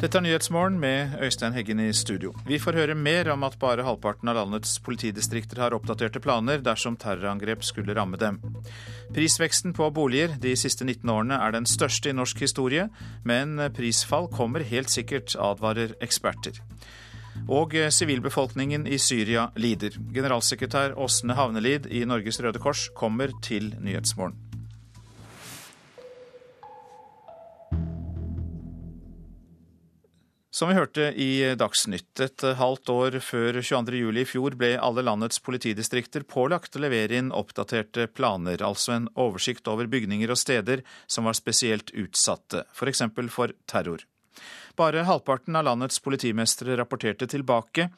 Dette er Nyhetsmorgen med Øystein Heggen i studio. Vi får høre mer om at bare halvparten av landets politidistrikter har oppdaterte planer dersom terrorangrep skulle ramme dem. Prisveksten på boliger de siste 19 årene er den største i norsk historie, men prisfall kommer helt sikkert, advarer eksperter. Og sivilbefolkningen i Syria lider. Generalsekretær Åsne Havnelid i Norges Røde Kors kommer til Nyhetsmorgen. Som vi hørte i Dagsnytt, et halvt år før 22.07 i fjor ble alle landets politidistrikter pålagt å levere inn oppdaterte planer, altså en oversikt over bygninger og steder som var spesielt utsatte, f.eks. For, for terror. Bare halvparten av landets politimestre rapporterte tilbake.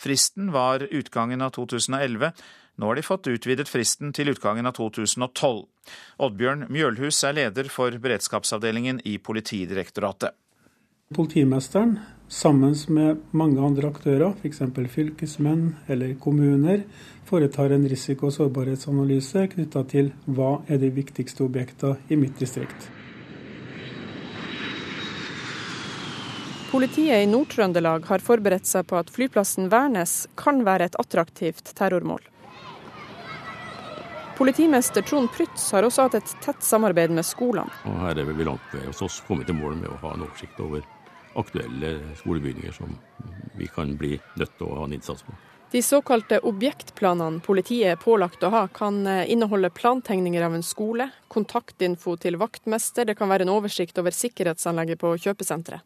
Fristen var utgangen av 2011. Nå har de fått utvidet fristen til utgangen av 2012. Oddbjørn Mjølhus er leder for beredskapsavdelingen i Politidirektoratet. Politimesteren, sammen med mange andre aktører, f.eks. fylkesmenn eller kommuner, foretar en risiko- og sårbarhetsanalyse knytta til hva er de viktigste objektene i mitt distrikt. Politiet i Nord-Trøndelag har forberedt seg på at flyplassen Værnes kan være et attraktivt terrormål. Politimester Trond Prytz har også hatt et tett samarbeid med skolene. Og her er vi langt ved hos oss kommet til mål med å ha en oversikt over aktuelle skolebygninger som vi kan bli nødt til å ha en innsats på. De såkalte objektplanene politiet er pålagt å ha, kan eh, inneholde plantegninger av en skole, kontaktinfo til vaktmester, det kan være en oversikt over sikkerhetsanlegget på kjøpesenteret.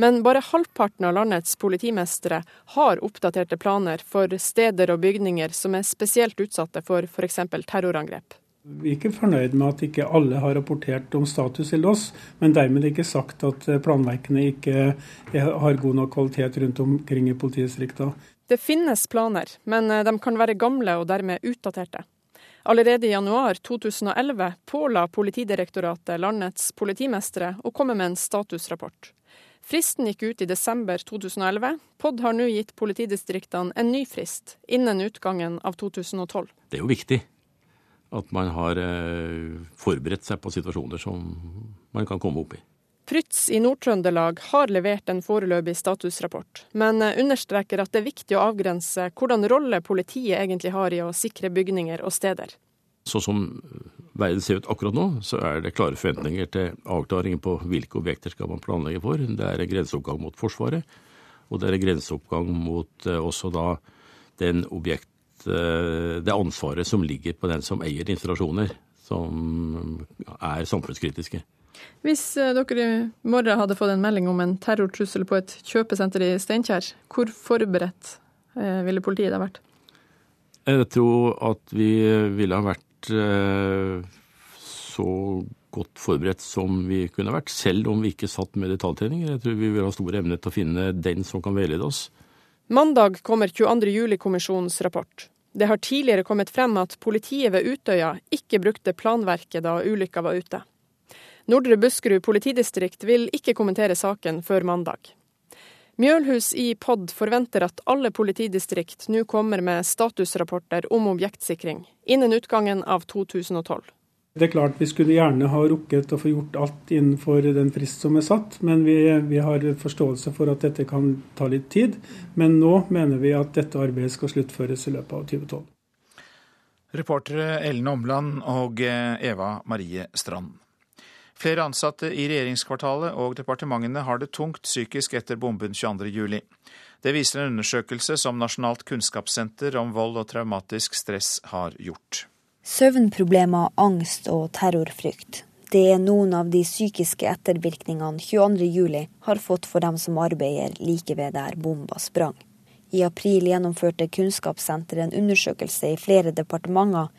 Men bare halvparten av landets politimestere har oppdaterte planer for steder og bygninger som er spesielt utsatte for f.eks. terrorangrep. Vi er ikke fornøyd med at ikke alle har rapportert om status til oss, men dermed ikke sagt at eh, planverkene ikke har god nok kvalitet rundt omkring i politidistriktene. Det finnes planer, men eh, de kan være gamle og dermed utdaterte. Allerede i januar 2011 påla Politidirektoratet landets politimestere å komme med en statusrapport. Fristen gikk ut i desember 2011. POD har nå gitt politidistriktene en ny frist, innen utgangen av 2012. Det er jo viktig at man har eh, forberedt seg på situasjoner som man kan komme opp i. Prytz i Nord-Trøndelag har levert en foreløpig statusrapport, men eh, understreker at det er viktig å avgrense hvordan rolle politiet egentlig har i å sikre bygninger og steder. Sånn som verden ser ut akkurat nå, så er det klare forventninger til avklaring på hvilke objekter skal man planlegge for. Det er en grenseoppgang mot Forsvaret, og det er en grenseoppgang mot eh, også da den objekt Eh, det ansvaret som ligger på den som eier installasjoner som er samfunnskritiske. Hvis eh, dere i morgen hadde fått en melding om en terrortrussel på et kjøpesenter i Steinkjer, hvor forberedt eh, ville politiet da vært? Jeg tror at vi ville ha vært så godt forberedt som vi kunne vært, selv om vi ikke satt med detaljtreninger. Jeg tror vi vil ha stor evne til å finne den som kan veilede oss. Mandag kommer 22. juli-kommisjonens rapport. Det har tidligere kommet frem at politiet ved Utøya ikke brukte planverket da ulykka var ute. Nordre Buskerud politidistrikt vil ikke kommentere saken før mandag. Mjølhus i POD forventer at alle politidistrikt nå kommer med statusrapporter om objektsikring innen utgangen av 2012. Det er klart Vi skulle gjerne ha rukket å få gjort alt innenfor den frist som er satt, men vi, vi, har forståelse for at dette kan ta litt tid. Men nå mener vi at dette arbeidet skal sluttføres i løpet av 2012. Reportere Ellen Omland og eh, Eva Marie Strand. Flere ansatte i regjeringskvartalet og departementene har det tungt psykisk etter bomben 22.07. Det viser en undersøkelse som Nasjonalt kunnskapssenter om vold og traumatisk stress har gjort. Søvnproblemer, angst og terrorfrykt. Det er noen av de psykiske ettervirkningene 22.07 har fått for dem som arbeider like ved der bomba sprang. I april gjennomførte Kunnskapssenteret en undersøkelse i flere departementer.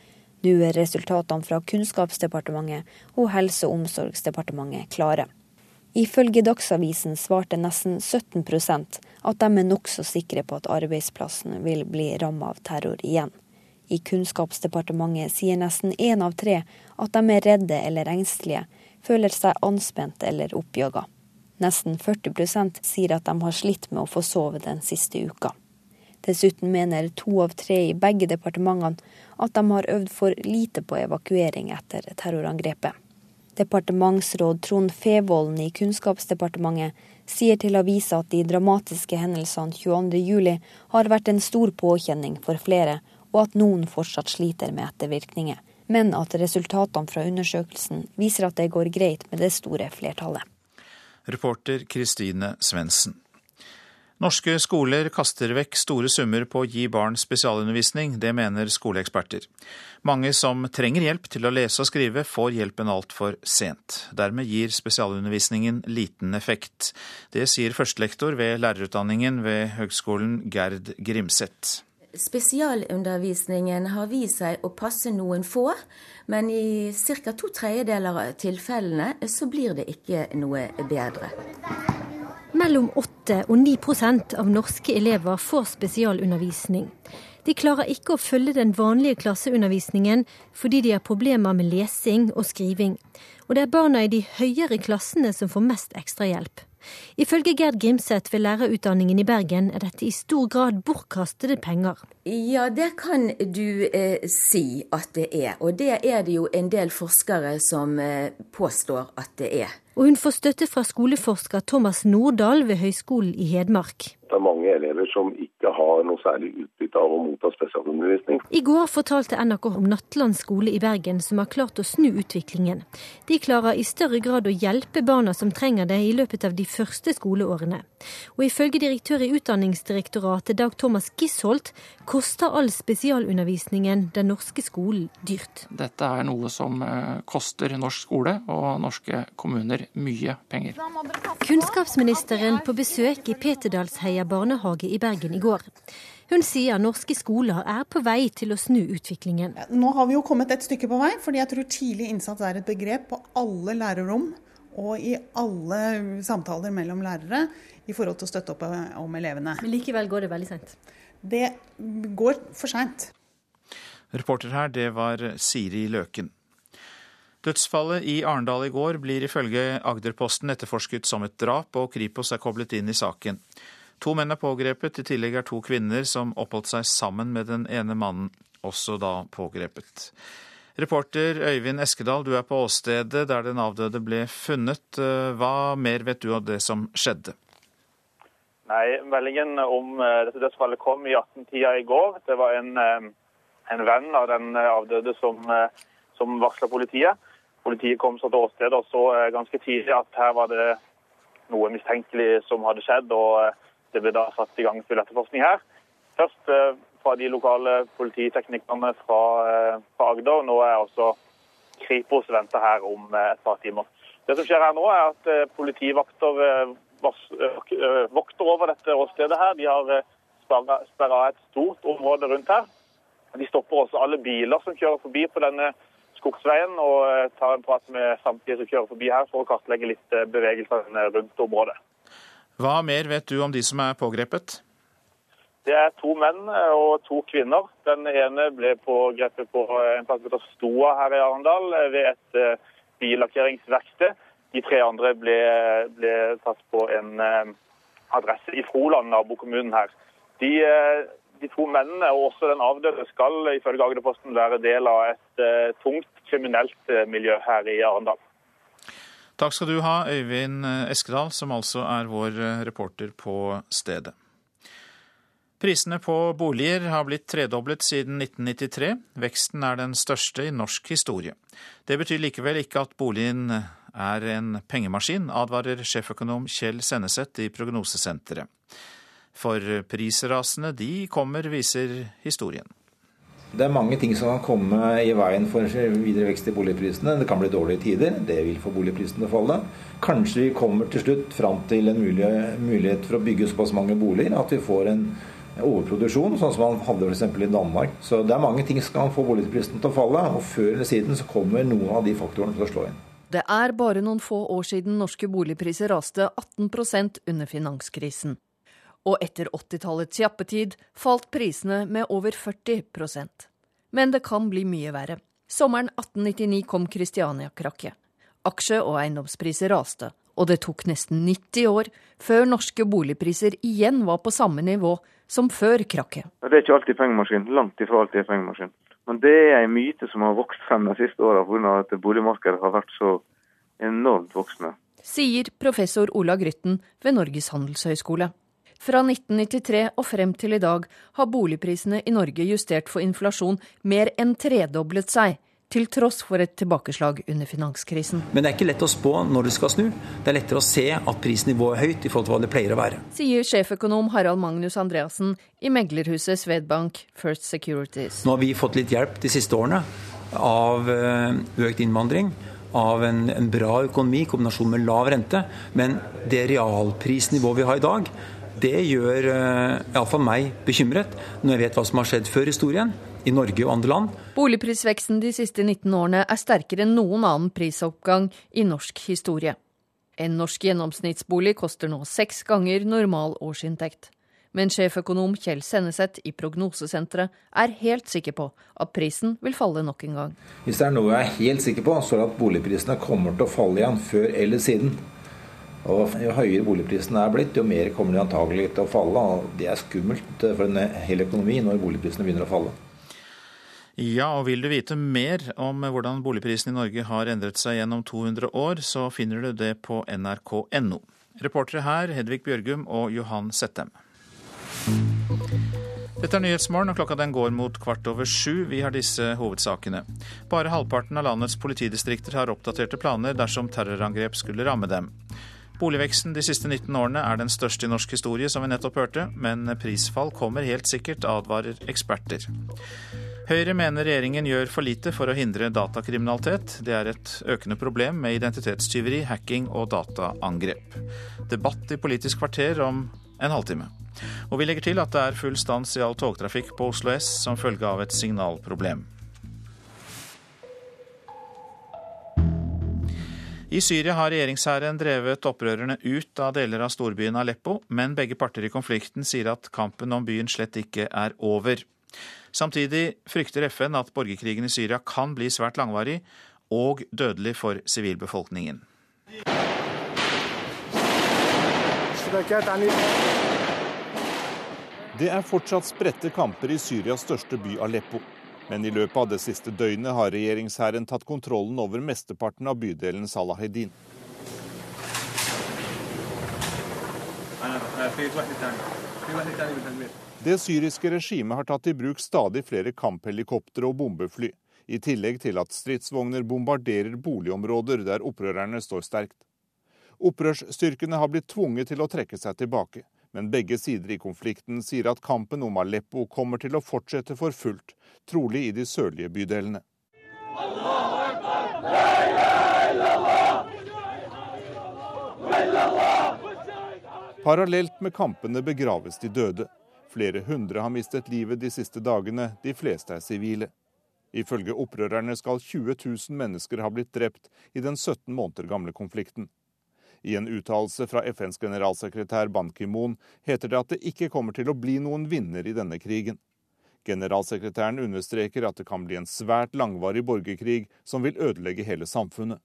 Nå er resultatene fra Kunnskapsdepartementet og Helse- og omsorgsdepartementet klare. Ifølge Dagsavisen svarte nesten 17% at de er nokså sikre på at arbeidsplassen vil bli rammet av terror igjen. I Kunnskapsdepartementet sier nesten én av tre at de er redde eller engstelige, føler seg anspent eller oppjaga. Nesten 40% sier at de har slitt med å få sove den siste uka. Dessuten mener to av tre i begge departementene at de har øvd for lite på evakuering etter terrorangrepet. Departementsråd Trond Fevolden i Kunnskapsdepartementet sier til avisa at de dramatiske hendelsene 22.07 har vært en stor påkjenning for flere, og at noen fortsatt sliter med ettervirkninger. Men at resultatene fra undersøkelsen viser at det går greit med det store flertallet. Reporter Kristine Svendsen. Norske skoler kaster vekk store summer på å gi barn spesialundervisning, det mener skoleeksperter. Mange som trenger hjelp til å lese og skrive, får hjelpen altfor sent. Dermed gir spesialundervisningen liten effekt. Det sier førstelektor ved lærerutdanningen ved Høgskolen Gerd Grimseth. Spesialundervisningen har vist seg å passe noen få, men i ca. to tredjedeler av tilfellene så blir det ikke noe bedre. Mellom 8 og 9% av norske elever får spesialundervisning. De klarer ikke å følge den vanlige klasseundervisningen fordi de har problemer med lesing og skriving. Og det er barna i de høyere klassene som får mest ekstrahjelp. Ifølge Gerd Grimseth ved lærerutdanningen i Bergen er dette i stor grad bortkastede penger. Ja, det kan du eh, si at det er. Og det er det jo en del forskere som eh, påstår at det er. Og hun får støtte fra skoleforsker Thomas Nordahl ved Høgskolen i Hedmark. Det er mange elever som ikke har noe særlig utbytte av å motta spesialundervisning. I går fortalte NRK om Nattland skole i Bergen som har klart å snu utviklingen. De klarer i større grad å hjelpe barna som trenger det i løpet av de første skoleårene. Og ifølge direktør i Utdanningsdirektoratet Dag Thomas Gisholt koster all spesialundervisningen den norske skolen dyrt. Dette er noe som eh, koster norsk skole og norske kommuner mye penger. Kunnskapsministeren på besøk i Peterdalsheia barnehage i Bergen i går. Hun sier norske skoler er på vei til å snu utviklingen. Nå har vi jo kommet et stykke på vei, fordi jeg tror tidlig innsats er et begrep på alle lærerrom og i alle samtaler mellom lærere i forhold til å støtte opp om elevene. Men likevel går det veldig sent? Det går for seint. Reporter her, det var Siri Løken. Dødsfallet i Arendal i går blir ifølge Agderposten etterforsket som et drap, og Kripos er koblet inn i saken. To menn er pågrepet, i tillegg er to kvinner som oppholdt seg sammen med den ene mannen, også da pågrepet. Reporter Øyvind Eskedal, du er på åstedet der den avdøde ble funnet. Hva mer vet du av det som skjedde? Nei, Meldingen om eh, dette dødsfallet kom i 18-tida i går. Det var en, eh, en, venn av den eh, avdøde som, som varsla politiet. Politiet kom så til åstedet og så ganske tidlig at her var det noe mistenkelig som hadde skjedd. og Det ble da satt i gang full etterforskning her. Først fra de lokale polititeknikerne fra, fra Agder. Nå er også Kripos venta her om et par timer. Det som skjer her nå, er at politivakter vokter over dette åstedet her. De har sperra et stort område rundt her. De stopper også alle biler som kjører forbi på denne skogsveien, og tar en prat med samtlige som kjører forbi her, for å kartlegge litt bevegelsene rundt området. Hva mer vet du om de som er pågrepet? Det er to menn og to kvinner. Den ene ble pågrepet på en plass som heter Stoa her i Arendal, ved et billakkeringsverksted. De tre andre ble, ble tatt på en eh, adresse i Froland, nabokommunen her. De, eh, de, to mennene og også den avdøde skal ifølge Agderposten være del av et tungt kriminelt miljø her i Arendal. Takk skal du ha, Øyvind Eskedal, som altså er vår reporter på stedet. Prisene på boliger har blitt tredoblet siden 1993. Veksten er den største i norsk historie. Det betyr likevel ikke at boligen er en pengemaskin, advarer sjeføkonom Kjell Senneset i Prognosesenteret. For prisrasene de kommer, viser historien. Det er mange ting som kan komme i veien for videre vekst i boligprisene. Det kan bli dårlige tider, det vil få boligprisene til å falle. Kanskje vi kommer til slutt fram til en mulighet for å bygge såpass mange boliger at vi får en overproduksjon, sånn som man hadde f.eks. i Danmark. Så det er mange ting som kan få boligprisene til å falle, og før eller siden så kommer noen av de faktorene til å slå inn. Det er bare noen få år siden norske boligpriser raste 18% under finanskrisen. Og etter 80-tallets jappetid falt prisene med over 40% Men det kan bli mye verre. Sommeren 1899 kom Kristiania-krakket. Aksje- og eiendomspriser raste, og det tok nesten 90 år før norske boligpriser igjen var på samme nivå som før krakket. Det er ikke alltid pengemaskin. Langt ifra alltid pengemaskin. Men det er en myte som har vokst frem de siste åra pga. at boligmarkedet har vært så enormt voksende. Sier professor Ola Grytten ved Norges handelshøyskole. Fra 1993 og frem til i dag har boligprisene i Norge justert for inflasjon mer enn tredoblet seg, til tross for et tilbakeslag under finanskrisen. Men det er ikke lett å spå når det skal snu. Det er lettere å se at prisnivået er høyt i forhold til hva det pleier å være. Sier sjeføkonom Harald Magnus Andreassen i meglerhuset Svedbank First Securities. Nå har vi fått litt hjelp de siste årene av eh, økt innvandring av en, en, bra økonomi i kombinasjon med lav rente. Men det realprisnivået vi har i dag, det gjør uh, iallfall meg bekymret, når jeg vet hva som har skjedd før historien i Norge og andre land. Boligprisveksten de siste 19 årene er sterkere enn noen annen prisoppgang i norsk historie. En norsk gjennomsnittsbolig koster nå seks ganger normal årsinntekt. Men sjeføkonom Kjell Senneset i Prognosesenteret er helt sikker på at prisen vil falle nok en gang. Hvis det er noe jeg er helt sikker på, så er det at boligprisene kommer til å falle igjen før eller siden. Og Jo høyere boligprisene er blitt, jo mer kommer de antagelig til å falle. og Det er skummelt for en hel økonomi når boligprisene begynner å falle. Ja, og vil du vite mer om hvordan boligprisen i Norge har endret seg gjennom 200 år, så finner du det på nrk.no. Reportere her Hedvig Bjørgum og Johan Settem. Dette er Nyhetsmorgen, og klokka den går mot kvart over sju. Vi har disse hovedsakene. Bare halvparten av landets politidistrikter har oppdaterte planer dersom terrorangrep skulle ramme dem. Boligveksten de siste 19 årene er den største i norsk historie, som vi nettopp hørte, men prisfall kommer helt sikkert, advarer eksperter. Høyre mener regjeringen gjør for lite for å hindre datakriminalitet. Det er et økende problem med identitetstyveri, hacking og dataangrep. Debatt i Politisk kvarter om en halvtime. Og vi legger til at det er full stans i all togtrafikk på Oslo S som følge av et signalproblem. I Syria har regjeringshæren drevet opprørerne ut av deler av storbyen Aleppo, men begge parter i konflikten sier at kampen om byen slett ikke er over. Samtidig frykter FN at borgerkrigen i Syria kan bli svært langvarig og dødelig for sivilbefolkningen. Det er fortsatt spredte kamper i Syrias største by Aleppo. Men i løpet av det siste døgnet har regjeringshæren tatt kontrollen over mesteparten av bydelen Salahedin. Det syriske regimet har tatt i bruk stadig flere kamphelikoptre og bombefly, i tillegg til at stridsvogner bombarderer boligområder der opprørerne står sterkt. Opprørsstyrkene har blitt tvunget til å trekke seg tilbake, men begge sider i konflikten sier at kampen om Aleppo kommer til å fortsette for fullt, trolig i de sørlige bydelene. Parallelt med kampene begraves de døde. Flere hundre har mistet livet de siste dagene, de fleste er sivile. Ifølge opprørerne skal 20 000 mennesker ha blitt drept i den 17 måneder gamle konflikten. I en uttalelse fra FNs generalsekretær Ban Ki-moon heter det at det ikke kommer til å bli noen vinner i denne krigen. Generalsekretæren understreker at det kan bli en svært langvarig borgerkrig som vil ødelegge hele samfunnet.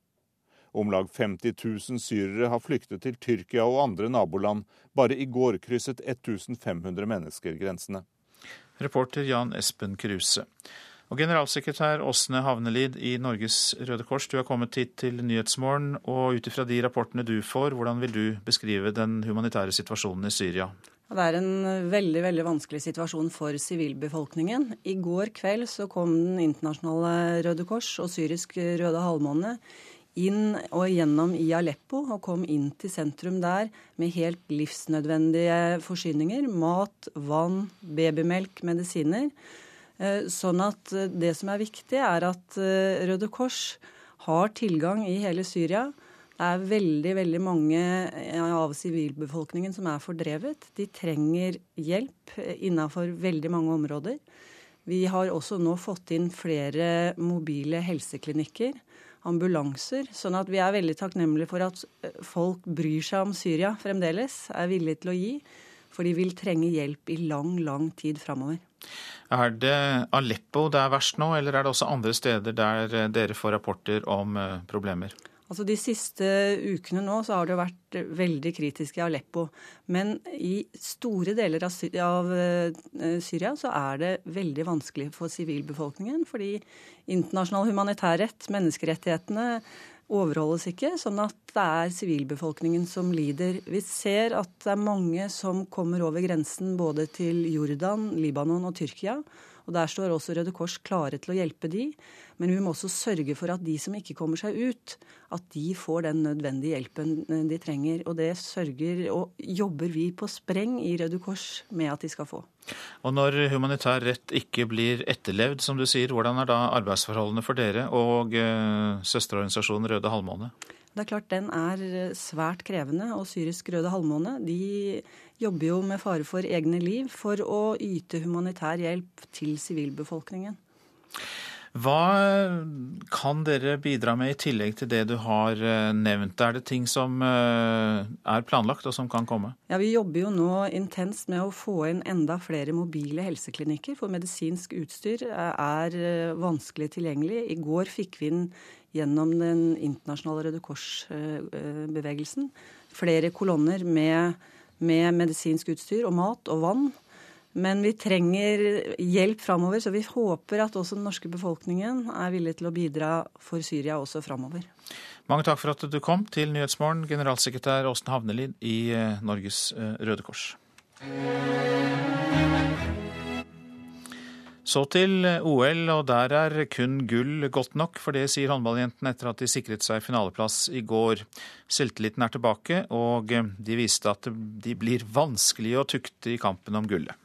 Om lag 50 000 syrere har flyktet til Tyrkia og andre naboland. Bare i går krysset 1500 mennesker grensene. Reporter Jan Espen Kruse. Og Generalsekretær Åsne Havnelid i Norges Røde Kors, du har kommet hit til Nyhetsmorgen. og Ut ifra de rapportene du får, hvordan vil du beskrive den humanitære situasjonen i Syria? Det er en veldig veldig vanskelig situasjon for sivilbefolkningen. I går kveld så kom Den internasjonale Røde Kors og Syrisk Røde Halvmåne inn og gjennom i Aleppo og kom inn til sentrum der med helt livsnødvendige forsyninger. Mat, vann, babymelk, medisiner. Eh, sånn at eh, det som er viktig, er at eh, Røde Kors har tilgang i hele Syria. Det er veldig veldig mange av sivilbefolkningen som er fordrevet. De trenger hjelp innenfor veldig mange områder. Vi har også nå fått inn flere mobile helseklinikker ambulanser. Sånn at vi er veldig takknemlige for at folk bryr seg om Syria fremdeles, er villige til å gi. For de vil trenge hjelp i lang, lang tid framover. Er det Aleppo det er verst nå, eller er det også andre steder der eh, dere får rapporter om eh, problemer? Altså De siste ukene nå så har det vært veldig kritisk i Aleppo. Men i store deler av, Sy av uh, Syria så er det veldig vanskelig for sivilbefolkningen. Fordi internasjonal humanitærrett, menneskerettighetene, overholdes ikke, sånn at det er sivilbefolkningen som lider. Vi ser at det er mange som kommer over grensen både til Jordan, Libanon og Tyrkia. Og Der står også Røde Kors klare til å hjelpe de. Men vi må også sørge for at de som ikke kommer seg ut, at de får den nødvendige hjelpen eh, de trenger. Og det sørger og jobber vi på spreng i Røde Kors med at de skal få. Og når humanitær rett ikke blir etterlevd, som du sier, hvordan er da arbeidsforholdene for dere og eh, søsterorganisasjonen Røde Halvmåne? Det er klart Den er eh, svært krevende. og Syrisk Røde Halvmåne de jobber jo med fare for egne liv for å yte humanitær hjelp til sivilbefolkningen. Hva kan dere bidra med i tillegg til det du har eh, nevnt? Er det ting som eh, er planlagt og som kan komme? Ja, Vi jobber jo nå intenst med å få inn enda flere mobile helseklinikker. For medisinsk utstyr er vanskelig tilgjengelig. I går fikk vi inn gjennom den internasjonale Røde Kors-bevegelsen flere kolonner med med medisinsk utstyr og mat og vann. Men vi trenger hjelp framover, så vi håper at også den norske befolkningen er villig til å bidra for Syria også framover. Mange takk for at du kom til Nyhetsmorgen, generalsekretær Åsten Havnelid i eh, Norges eh, Røde Kors. Så til OL, og der er kun gull godt nok, for det sier håndballjentene etter at de sikret seg finaleplass i går. Selvtilliten er tilbake, og de viste at de blir vanskelig å tukte i kampen om gullet.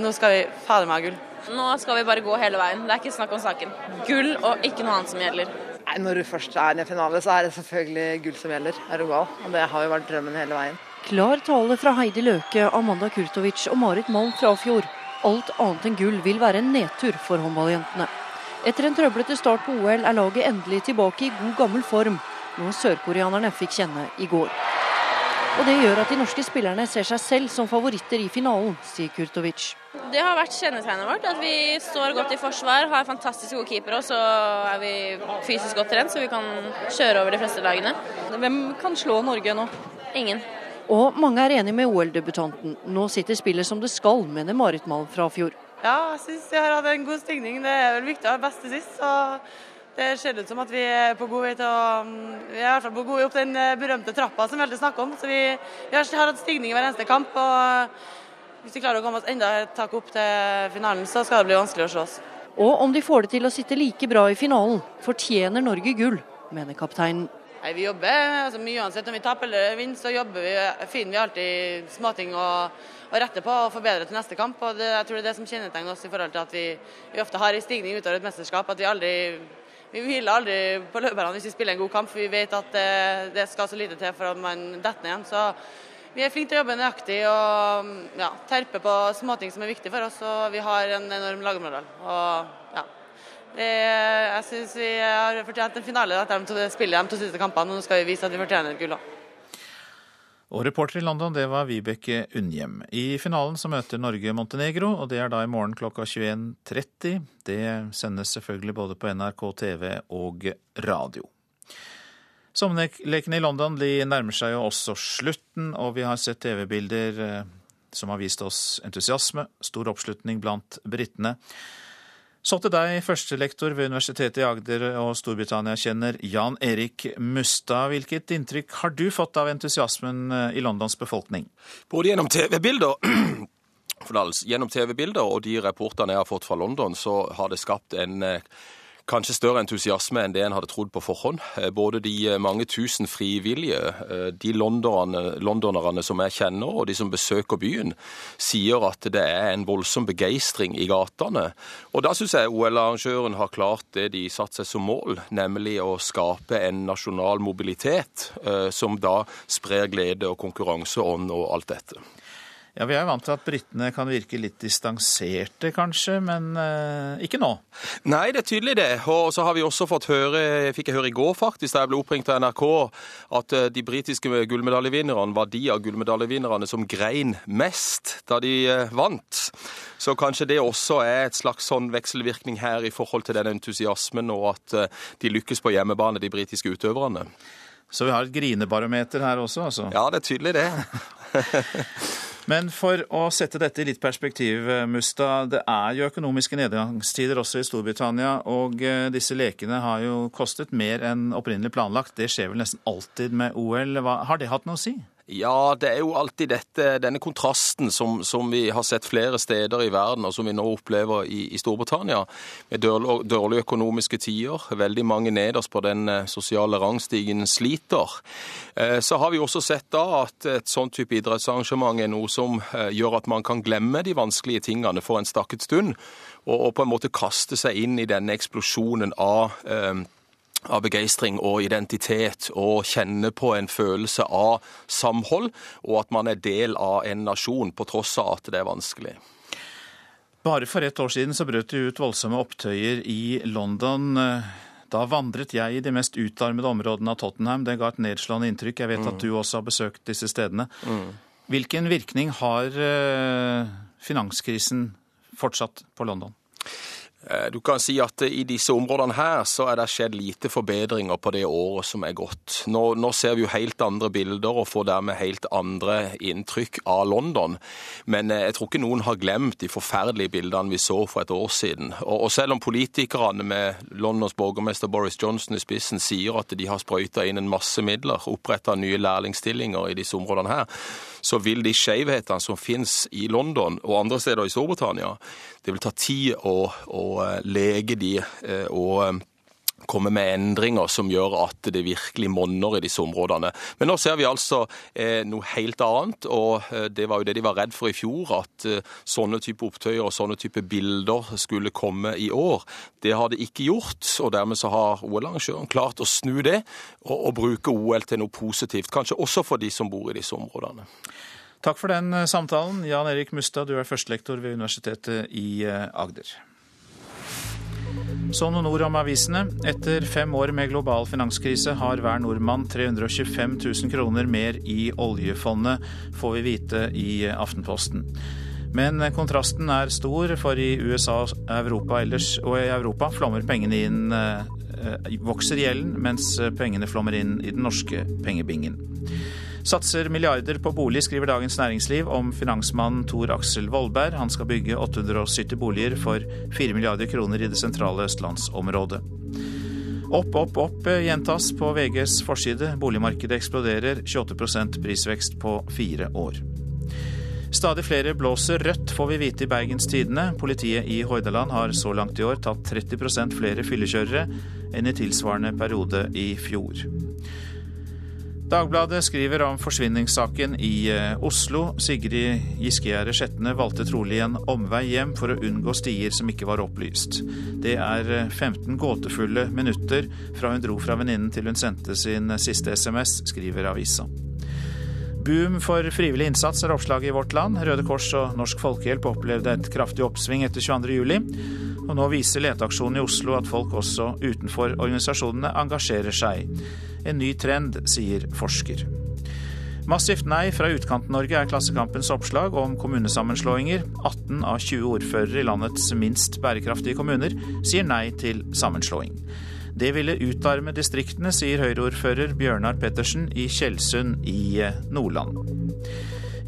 Nå skal vi fader meg ha gull. Nå skal vi bare gå hele veien. Det er ikke snakk om saken. Gull og ikke noe annet som gjelder. Nei, Når du først er i en finale, så er det selvfølgelig gull som gjelder. Er du gal? Og det har jo vært drømmen hele veien. Klar tale fra Heidi Løke, Amanda Kurtovic og Marit Malm fra Fjord. Alt annet enn gull vil være en nedtur for håndballjentene. Etter en trøblete start på OL er laget endelig tilbake i god gammel form, noe sørkoreanerne fikk kjenne i går. Og Det gjør at de norske spillerne ser seg selv som favoritter i finalen, sier Kurtovic. Det har vært kjennetegnet vårt, at vi står godt i forsvar, har fantastisk gode keepere, og så er vi fysisk godt trent, så vi kan kjøre over de fleste lagene. Hvem kan slå Norge nå? Ingen. Og mange er enig med OL-debutanten. Nå sitter spillet som det skal, mener Marit Malm fra fjor. Ja, jeg syns jeg har hatt en god stigning. Det er vel viktig å ha til sist. så det ser ut som at vi er på god vei til å Vi er i hvert fall på god vei opp den eh, berømte trappa som vi alltid snakker om. Så vi, vi har hatt stigning i hver eneste kamp. og Hvis vi klarer å komme oss enda et tak opp til finalen, så skal det bli vanskelig å slå oss. Og om de får det til å sitte like bra i finalen, fortjener Norge gull, mener kapteinen. Nei, Vi jobber altså mye uansett. Om vi taper eller vinner, så vi, finner vi alltid småting å, å rette på og forbedre til neste kamp. og det, jeg tror det er det som kjennetegner oss i forhold til at vi, vi ofte har en stigning utover et mesterskap. at Vi aldri vi hviler aldri på løperne hvis vi spiller en god kamp, for vi vet at det, det skal så lite til for at man detter ned igjen. Så vi er flinke til å jobbe nøyaktig og ja, terpe på småting som er viktige for oss. Og vi har en enorm lagmoral. Jeg syns vi har fortjent en finale etter de spiller de to siste kampene. Nå skal vi vise at vi fortjener et gull òg. Og reporter i London, det var Vibeke Unnhjem. I finalen så møter Norge Montenegro, og det er da i morgen klokka 21.30. Det sendes selvfølgelig både på NRK TV og radio. Sommerlekene i London de nærmer seg jo også slutten, og vi har sett TV-bilder eh, som har vist oss entusiasme, stor oppslutning blant britene. Så til deg, førstelektor ved Universitetet i Agder og Storbritannia-kjenner Jan Erik Mustad. Hvilket inntrykk har du fått av entusiasmen eh, i Londons befolkning? Både gjennom TV-bilder Gjennom TV-bilder og de rapportene jeg har fått fra London, så har det skapt en eh, kanskje større entusiasme enn det en hadde trodd på forhånd. Eh, både de eh, mange tusen frivillige, de de londonerne som jeg kjenner, og de som besøker byen, sier at det er en voldsom begeistring i gatene. Og da syns jeg OL-arrangøren har klart det de satte seg som mål, nemlig å skape en nasjonal mobilitet som da sprer glede og konkurranseånd og alt dette. Ja, Vi er vant til at britene kan virke litt distanserte, kanskje, men eh, ikke nå? Nei, det er tydelig det. Og så har vi også fått høre, fikk jeg høre i går faktisk, da jeg ble oppringt av NRK, at eh, de britiske gullmedaljevinnerne var de av gullmedaljevinnerne som grein mest da de eh, vant. Så kanskje det også er et slags sånn vekselvirkning her i forhold til den entusiasmen, og at eh, de lykkes på hjemmebane, de britiske utøverne. Så vi har et grinebarometer her også, altså? Ja, det er tydelig det. Men for å sette dette i litt perspektiv, Musta. Det er jo økonomiske nedgangstider også i Storbritannia. Og eh, disse lekene har jo kostet mer enn opprinnelig planlagt. Det skjer vel nesten alltid med OL. Har det hatt noe å si? Ja, det er jo alltid dette, denne kontrasten som, som, vi har sett flere steder i verden, og som vi nå opplever i, i Storbritannia, med dårlige økonomiske tider. Veldig mange nederst på den eh, sosiale rangstigen sliter. Eh, så har vi også sett da at et sånn type idrettsarrangement er noe som eh, gjør at man kan glemme de vanskelige tingene for en stakket stund, og, og på en måte kaste seg inn i denne eksplosjonen av av begeistring og identitet, og kjenne på en følelse av samhold, og at man er del av en nasjon, på tross av at det er vanskelig. Bare for ett år siden så brøt det ut voldsomme opptøyer i London. Da vandret jeg i de mest utarmede områdene av Tottenham. Det ga et nedslående inntrykk. Jeg vet mm. at du også har besøkt disse stedene. Mm. Hvilken virkning har eh, finanskrisen fortsatt på London? Eh, du kan si at i disse områdene her så er det skjedd lite forbedringer på det året som er gått. Nå, nå, ser vi jo helt andre bilder og får dermed helt andre inntrykk av London. Men eh, jeg tror ikke noen har glemt de forferdelige bildene vi så for et år siden. Og, og selv om politikerne med Londons borgermester Boris Johnson i spissen sier at de har sprøyta inn en masse midler, oppretta nye lærlingstillinger i disse områdene her, så vil de skjevhetene som finnes i London og andre steder i Storbritannia, det vil ta tid å, å eh, lege de eh, og eh, komme med endringer som gjør at det virkelig monner i disse områdene. Men nå ser vi altså eh, noe helt annet, og det var jo det de var redd for i fjor, at eh, sånne type opptøyer og sånne type bilder skulle komme i år. Det har det ikke gjort, og dermed så har OL-arrangøren klart å snu det og, og bruke OL til noe positivt, kanskje også for de som bor i disse områdene. Takk for den samtalen. Jan Erik Mustad, du er førstelektor ved Universitetet i Agder. Så noen ord om avisene. Etter fem år med global finanskrise har hver nordmann 325 000 kroner mer i oljefondet, får vi vite i Aftenposten. Men kontrasten er stor, for i USA Europa ellers, og i Europa flommer pengene inn eh, Vokser gjelden, mens pengene flommer inn i den norske pengebingen. Satser milliarder på bolig, skriver Dagens Næringsliv om finansmannen Tor Aksel Vollberg. Han skal bygge 870 boliger for 4 milliarder kroner i det sentrale østlandsområdet. Opp, opp, opp gjentas på VGs forside. Boligmarkedet eksploderer. 28% prisvekst på fire år. Stadig flere blåser rødt, får vi vite i Bergens Tidende. Politiet i Hordaland har så langt i år tatt 30% flere fyllekjørere enn i tilsvarende periode i fjor. Dagbladet skriver om forsvinningssaken i eh, Oslo. Sigrid Giskegjerde Skjetne valgte trolig en omvei hjem for å unngå stier som ikke var opplyst. Det er 15 eh, gåtefulle minutter fra hun dro fra venninnen til hun sendte sin siste SMS, skriver avisa. Boom for frivillig innsats er oppslaget i Vårt Land. Røde Kors og Norsk Folkehjelp opplevde et kraftig oppsving etter 22.07. Og nå viser leteaksjonen i Oslo at folk også utenfor organisasjonene engasjerer seg. En ny trend, sier forsker. Massivt nei fra Utkant-Norge er Klassekampens oppslag om kommunesammenslåinger. 18 av 20 ordførere i landets minst bærekraftige kommuner sier nei til sammenslåing. Det ville utarme distriktene, sier Høyre-ordfører Bjørnar Pettersen i Tjeldsund i Nordland.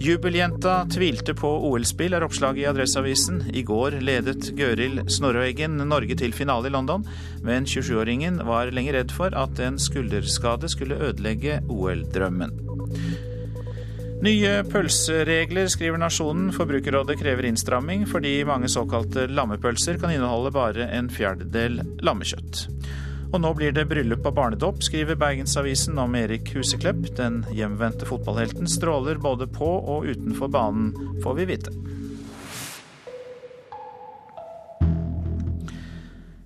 Jubeljenta tvilte på OL-spill, er oppslaget i Adresseavisen. I går ledet Gøril Snorøeggen Norge til finale i London, men 27-åringen var lenge redd for at en skulderskade skulle ødelegge OL-drømmen. Nye pølseregler, skriver Nasjonen. Forbrukerrådet krever innstramming fordi mange såkalte lammepølser kan inneholde bare en fjerdedel lammekjøtt. Og nå blir det bryllup og barnedåp, skriver Bergensavisen om Erik Huseklepp. Den hjemvendte fotballhelten stråler både på og utenfor banen, får vi vite.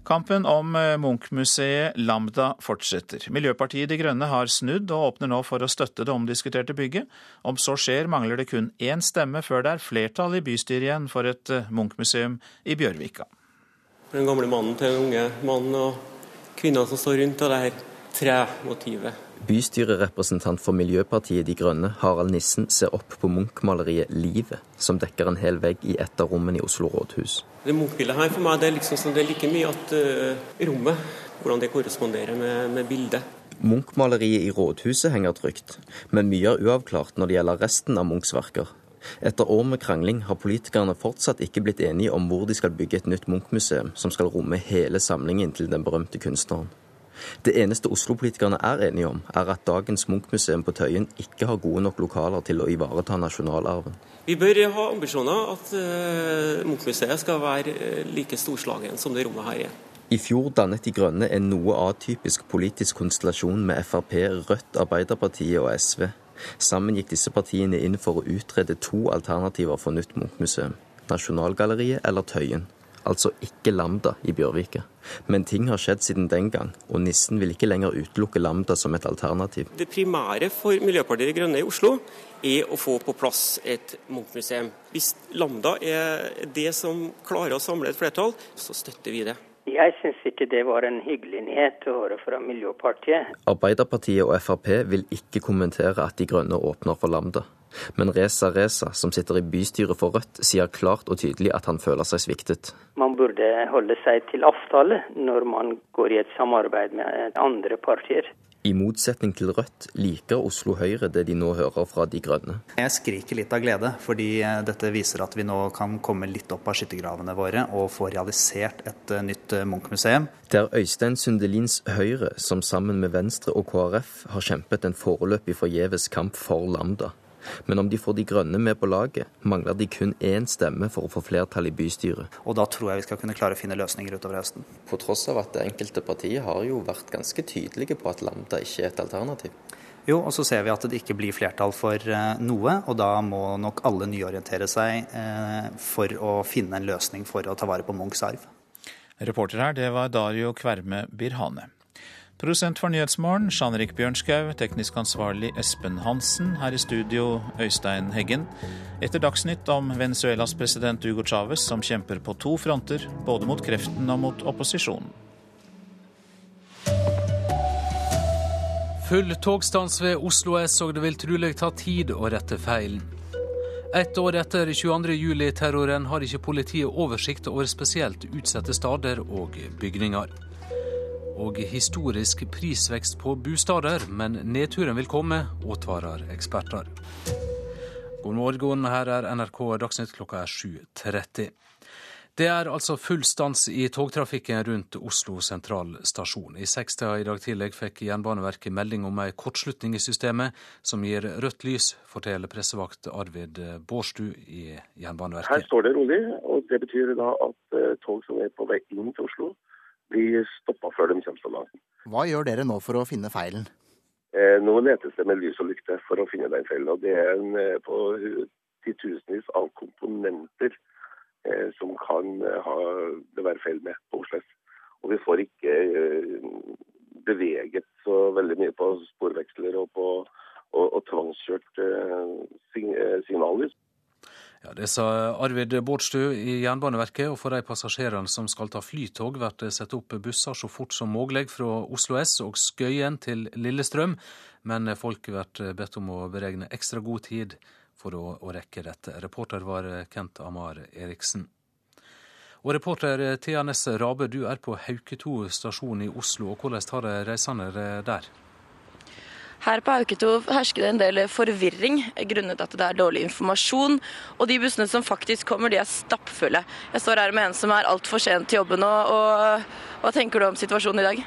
Kampen om eh, Munch-museet Lambda fortsetter. Miljøpartiet De Grønne har snudd og åpner nå for å støtte det omdiskuterte bygget. Om så skjer, mangler det kun én stemme før det er flertall i bystyret igjen for et eh, Munch-museum i Bjørvika. Den gamle mannen til den unge mannen og kvinner som står rundt, av det her tremotivet. Bystyrerepresentant for Miljøpartiet De Grønne, Harald Nissen, ser opp på Munch-maleriet 'Livet', som dekker en hel vegg i et av rommene i Oslo rådhus. Det Munch-bildet her for meg, det er liksom som det er like mye at uh, rommet, hvordan det korresponderer med, med bildet. Munch-maleriet i rådhuset henger trygt, men mye er uavklart når det gjelder resten av Munchs verker. Etter år med krangling har politikerne fortsatt ikke blitt enige om hvor de skal bygge et nytt Munch-museum som skal romme hele samlingen til den berømte kunstneren. Det eneste Oslo-politikerne er enige om, er at dagens Munch-museum på Tøyen ikke har gode nok lokaler til å ivareta nasjonalarven. Vi bør ha ambisjoner at uh, Munch-museet skal være uh, like storslagen som det rommet her er. I fjor dannet De Grønne en noe atypisk politisk konstellasjon med Frp, Rødt, Arbeiderpartiet og SV. Sammen gikk disse partiene inn for å utrede to alternativer for nytt Munch-museum. Nasjonalgalleriet eller Tøyen. Altså ikke Lambda i Bjørvika. Men ting har skjedd siden den gang, og nissen vil ikke lenger utelukke Lambda som et alternativ. Det primære for Miljøpartiet De Grønne i Oslo er å få på plass et Munch-museum. Hvis Lambda er det som klarer å samle et flertall, så støtter vi det. Jeg syns ikke det var en hyggelig nyhet å høre fra Miljøpartiet. Arbeiderpartiet og Frp vil ikke kommentere at De Grønne åpner for Lambda. Men Reza Reza, som sitter i bystyret for Rødt, sier klart og tydelig at han føler seg sviktet. Man burde holde seg til avtale når man går i et samarbeid med andre partier. I motsetning til Rødt liker Oslo Høyre det de nå hører fra De grønne. Jeg skriker litt av glede, fordi eh, dette viser at vi nå kan komme litt opp av skyttergravene våre og få realisert et eh, nytt eh, Munch-museum. Det er Øystein Sundelins Høyre som sammen med Venstre og KrF har kjempet en foreløpig forgjeves kamp for Lambda. Men om de får De grønne med på laget, mangler de kun én stemme for å få flertall i bystyret. Og da tror jeg vi skal kunne klare å finne løsninger utover høsten. På tross av at det enkelte partiet har jo vært ganske tydelige på at Lambda ikke er et alternativ. Jo, og så ser vi at det ikke blir flertall for eh, noe, og da må nok alle nyorientere seg eh, for å finne en løsning for å ta vare på Munchs arv. Reporter her, det var Dario Kverme Birhane. Produsent for Nyhetsmorgen, Jean-Rik Bjørnskau. Teknisk ansvarlig Espen Hansen. Her i studio Øystein Heggen. Etter Dagsnytt om Venezuelas president Hugo Chávez, som kjemper på to fronter, både mot kreften og mot opposisjonen. Full togstans ved Oslo S, og det vil trolig ta tid å rette feilen. Ett år etter 22.07-terroren har ikke politiet oversikt over spesielt utsatte steder og bygninger og historisk prisvekst på bostader, men nedturen vil komme, advarer eksperter. God morgen, her er NRK Dagsnytt klokka er 7.30. Det er altså full stans i togtrafikken rundt Oslo sentralstasjon. I sekstida i dag tidlig fikk Jernbaneverket melding om ei kortslutning i systemet som gir rødt lys, forteller pressevakt Arvid Bårdstu i Jernbaneverket. Her står det rolig, og det betyr da at eh, tog som er på vei inn til Oslo, blir stoppa før de kommer så langt. Hva gjør dere nå for å finne feilen? Eh, nå letes det med lys og lykte for å finne den feilen. og Det er en, eh, på titusenvis av komponenter eh, som kan eh, ha det være feil med på Oslo S. Og vi får ikke eh, beveget så veldig mye på sporveksler og på og, og tvangskjørt eh, signallys. Ja, Det sa Arvid Bårdstø i Jernbaneverket, og for de passasjerene som skal ta flytog, blir det satt opp busser så fort som mulig fra Oslo S og Skøyen til Lillestrøm, men folk blir bedt om å beregne ekstra god tid for å, rekke dette. Reporter var Kent Amar Eriksen. Og reporter Thea Nesse Rabe, du er på Hauketo stasjon i Oslo, og hvordan tar de reisende der? Her på Hauketov hersker det en del forvirring grunnet at det er dårlig informasjon. Og de bussene som faktisk kommer, de er stappfulle. Jeg står her med en som er altfor sent til jobben Og, Og hva tenker du om situasjonen i dag?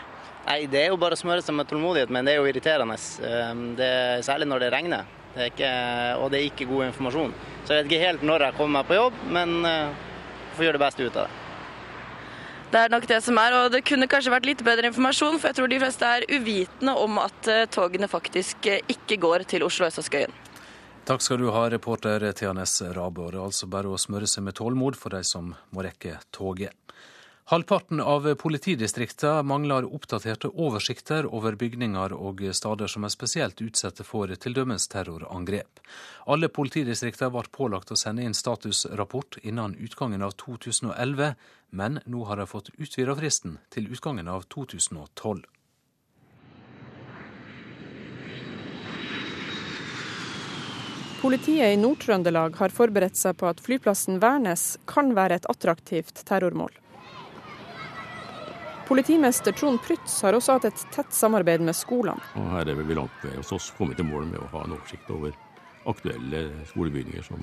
Nei, Det er jo bare å smøre seg med tålmodighet, men det er jo irriterende. Ehm, det er særlig når det regner. Det ikke, og det er ikke god informasjon. Så jeg vet ikke helt når jeg kommer meg på jobb, men eh, får gjøre det beste ut av det. Det er nok det som er, og det kunne kanskje vært litt bedre informasjon, for jeg tror de fleste er uvitende om at eh, togene faktisk eh, ikke går til Oslo øst og Skøyen. Takk skal du ha, reporter Tianes Rabe. Det er altså bare å smøre seg med tålmod for de som må rekke toget. Halvparten av politidistriktene mangler oppdaterte oversikter over bygninger og steder som er spesielt utsatte for t.d. terrorangrep. Alle politidistriktene ble pålagt å sende inn statusrapport innen utgangen av 2011, men nå har de fått utvida fristen til utgangen av 2012. Politiet i Nord-Trøndelag har forberedt seg på at flyplassen Værnes kan være et attraktivt terrormål. Politimester Trond Prytz har også hatt et tett samarbeid med skolene. Og her er vi langt ved hos oss kommet til mål med å ha en oversikt over aktuelle skolebygninger som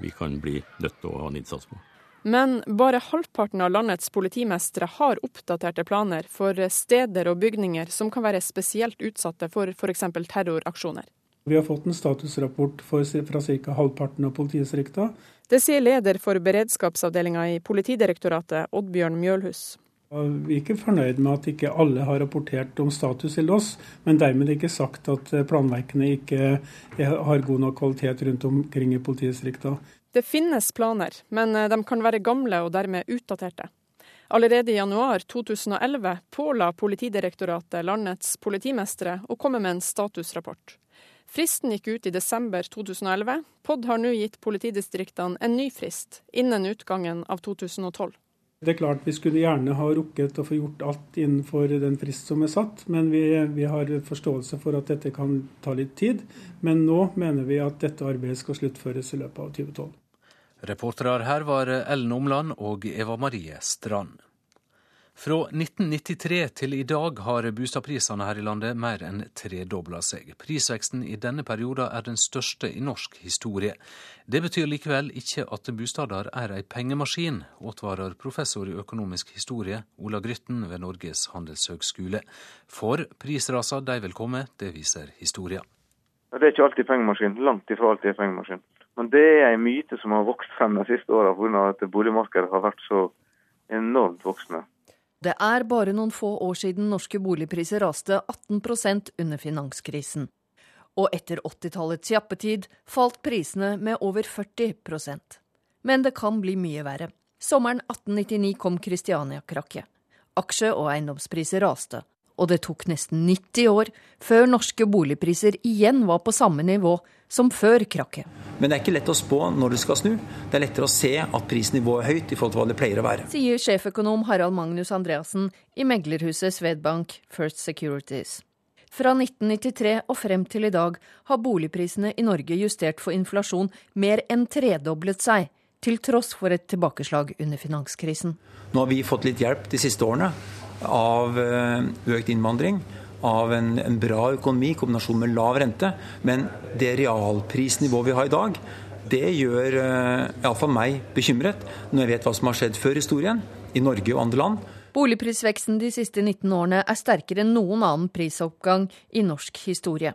vi kan bli nødt til å ha en innsats på. Men bare halvparten av landets politimestere har oppdaterte planer for steder og bygninger som kan være spesielt utsatte for f.eks. terroraksjoner. Vi har fått en statusrapport for, fra ca. halvparten av politidistriktene. Det sier leder for beredskapsavdelinga i Politidirektoratet, Oddbjørn Mjølhus. Vi er ikke fornøyd med at ikke alle har rapportert om status til oss, men dermed ikke sagt at planverkene ikke har god nok kvalitet rundt omkring i politidistriktene. Det finnes planer, men de kan være gamle og dermed utdaterte. Allerede i januar 2011 påla Politidirektoratet landets politimestere å komme med en statusrapport. Fristen gikk ut i desember 2011. POD har nå gitt politidistriktene en ny frist, innen utgangen av 2012. Det er klart Vi skulle gjerne ha rukket å få gjort alt innenfor den frist som er satt, men vi, vi, har forståelse for at dette kan ta litt tid. Men nå mener vi at dette arbeidet skal sluttføres i løpet av 2012. Reportere her var Ellen Omland og Eva Marie Strand. Fra 1993 til i dag har boligprisene her i landet mer enn tredobla seg. Prisveksten i denne perioden er den største i norsk historie. Det betyr likevel ikke at bosteder er ei pengemaskin, advarer professor i økonomisk historie Ola Grytten ved Norges handelshøgskole. For prisraser de vil komme, det viser historia. Det er ikke alltid pengemaskin. Langt ifra alltid pengemaskin. Men det er en myte som har vokst frem de siste åra pga. at boligmarkedet har vært så enormt voksende. Det er bare noen få år siden norske boligpriser raste 18% under finanskrisen. Og etter 80-tallets jappetid falt prisene med over 40% Men det kan bli mye verre. Sommeren 1899 kom Kristiania-krakket. Aksje- og eiendomspriser raste, og det tok nesten 90 år før norske boligpriser igjen var på samme nivå som før krakket. Men det er ikke lett å spå når det skal snu. Det er lettere å se at prisnivået er høyt i forhold til hva det pleier å være. Sier sjeføkonom Harald Magnus Andreassen i meglerhuset Svedbank First Securities. Fra 1993 og frem til i dag har boligprisene i Norge justert for inflasjon mer enn tredoblet seg, til tross for et tilbakeslag under finanskrisen. Nå har vi fått litt hjelp de siste årene av eh, økt innvandring av en, en bra økonomi i kombinasjon med lav rente. Men det realprisnivået vi har i dag, det gjør uh, iallfall meg bekymret, når jeg vet hva som har skjedd før historien, i Norge og andre land. Boligprisveksten de siste 19 årene er sterkere enn noen annen prisoppgang i norsk historie.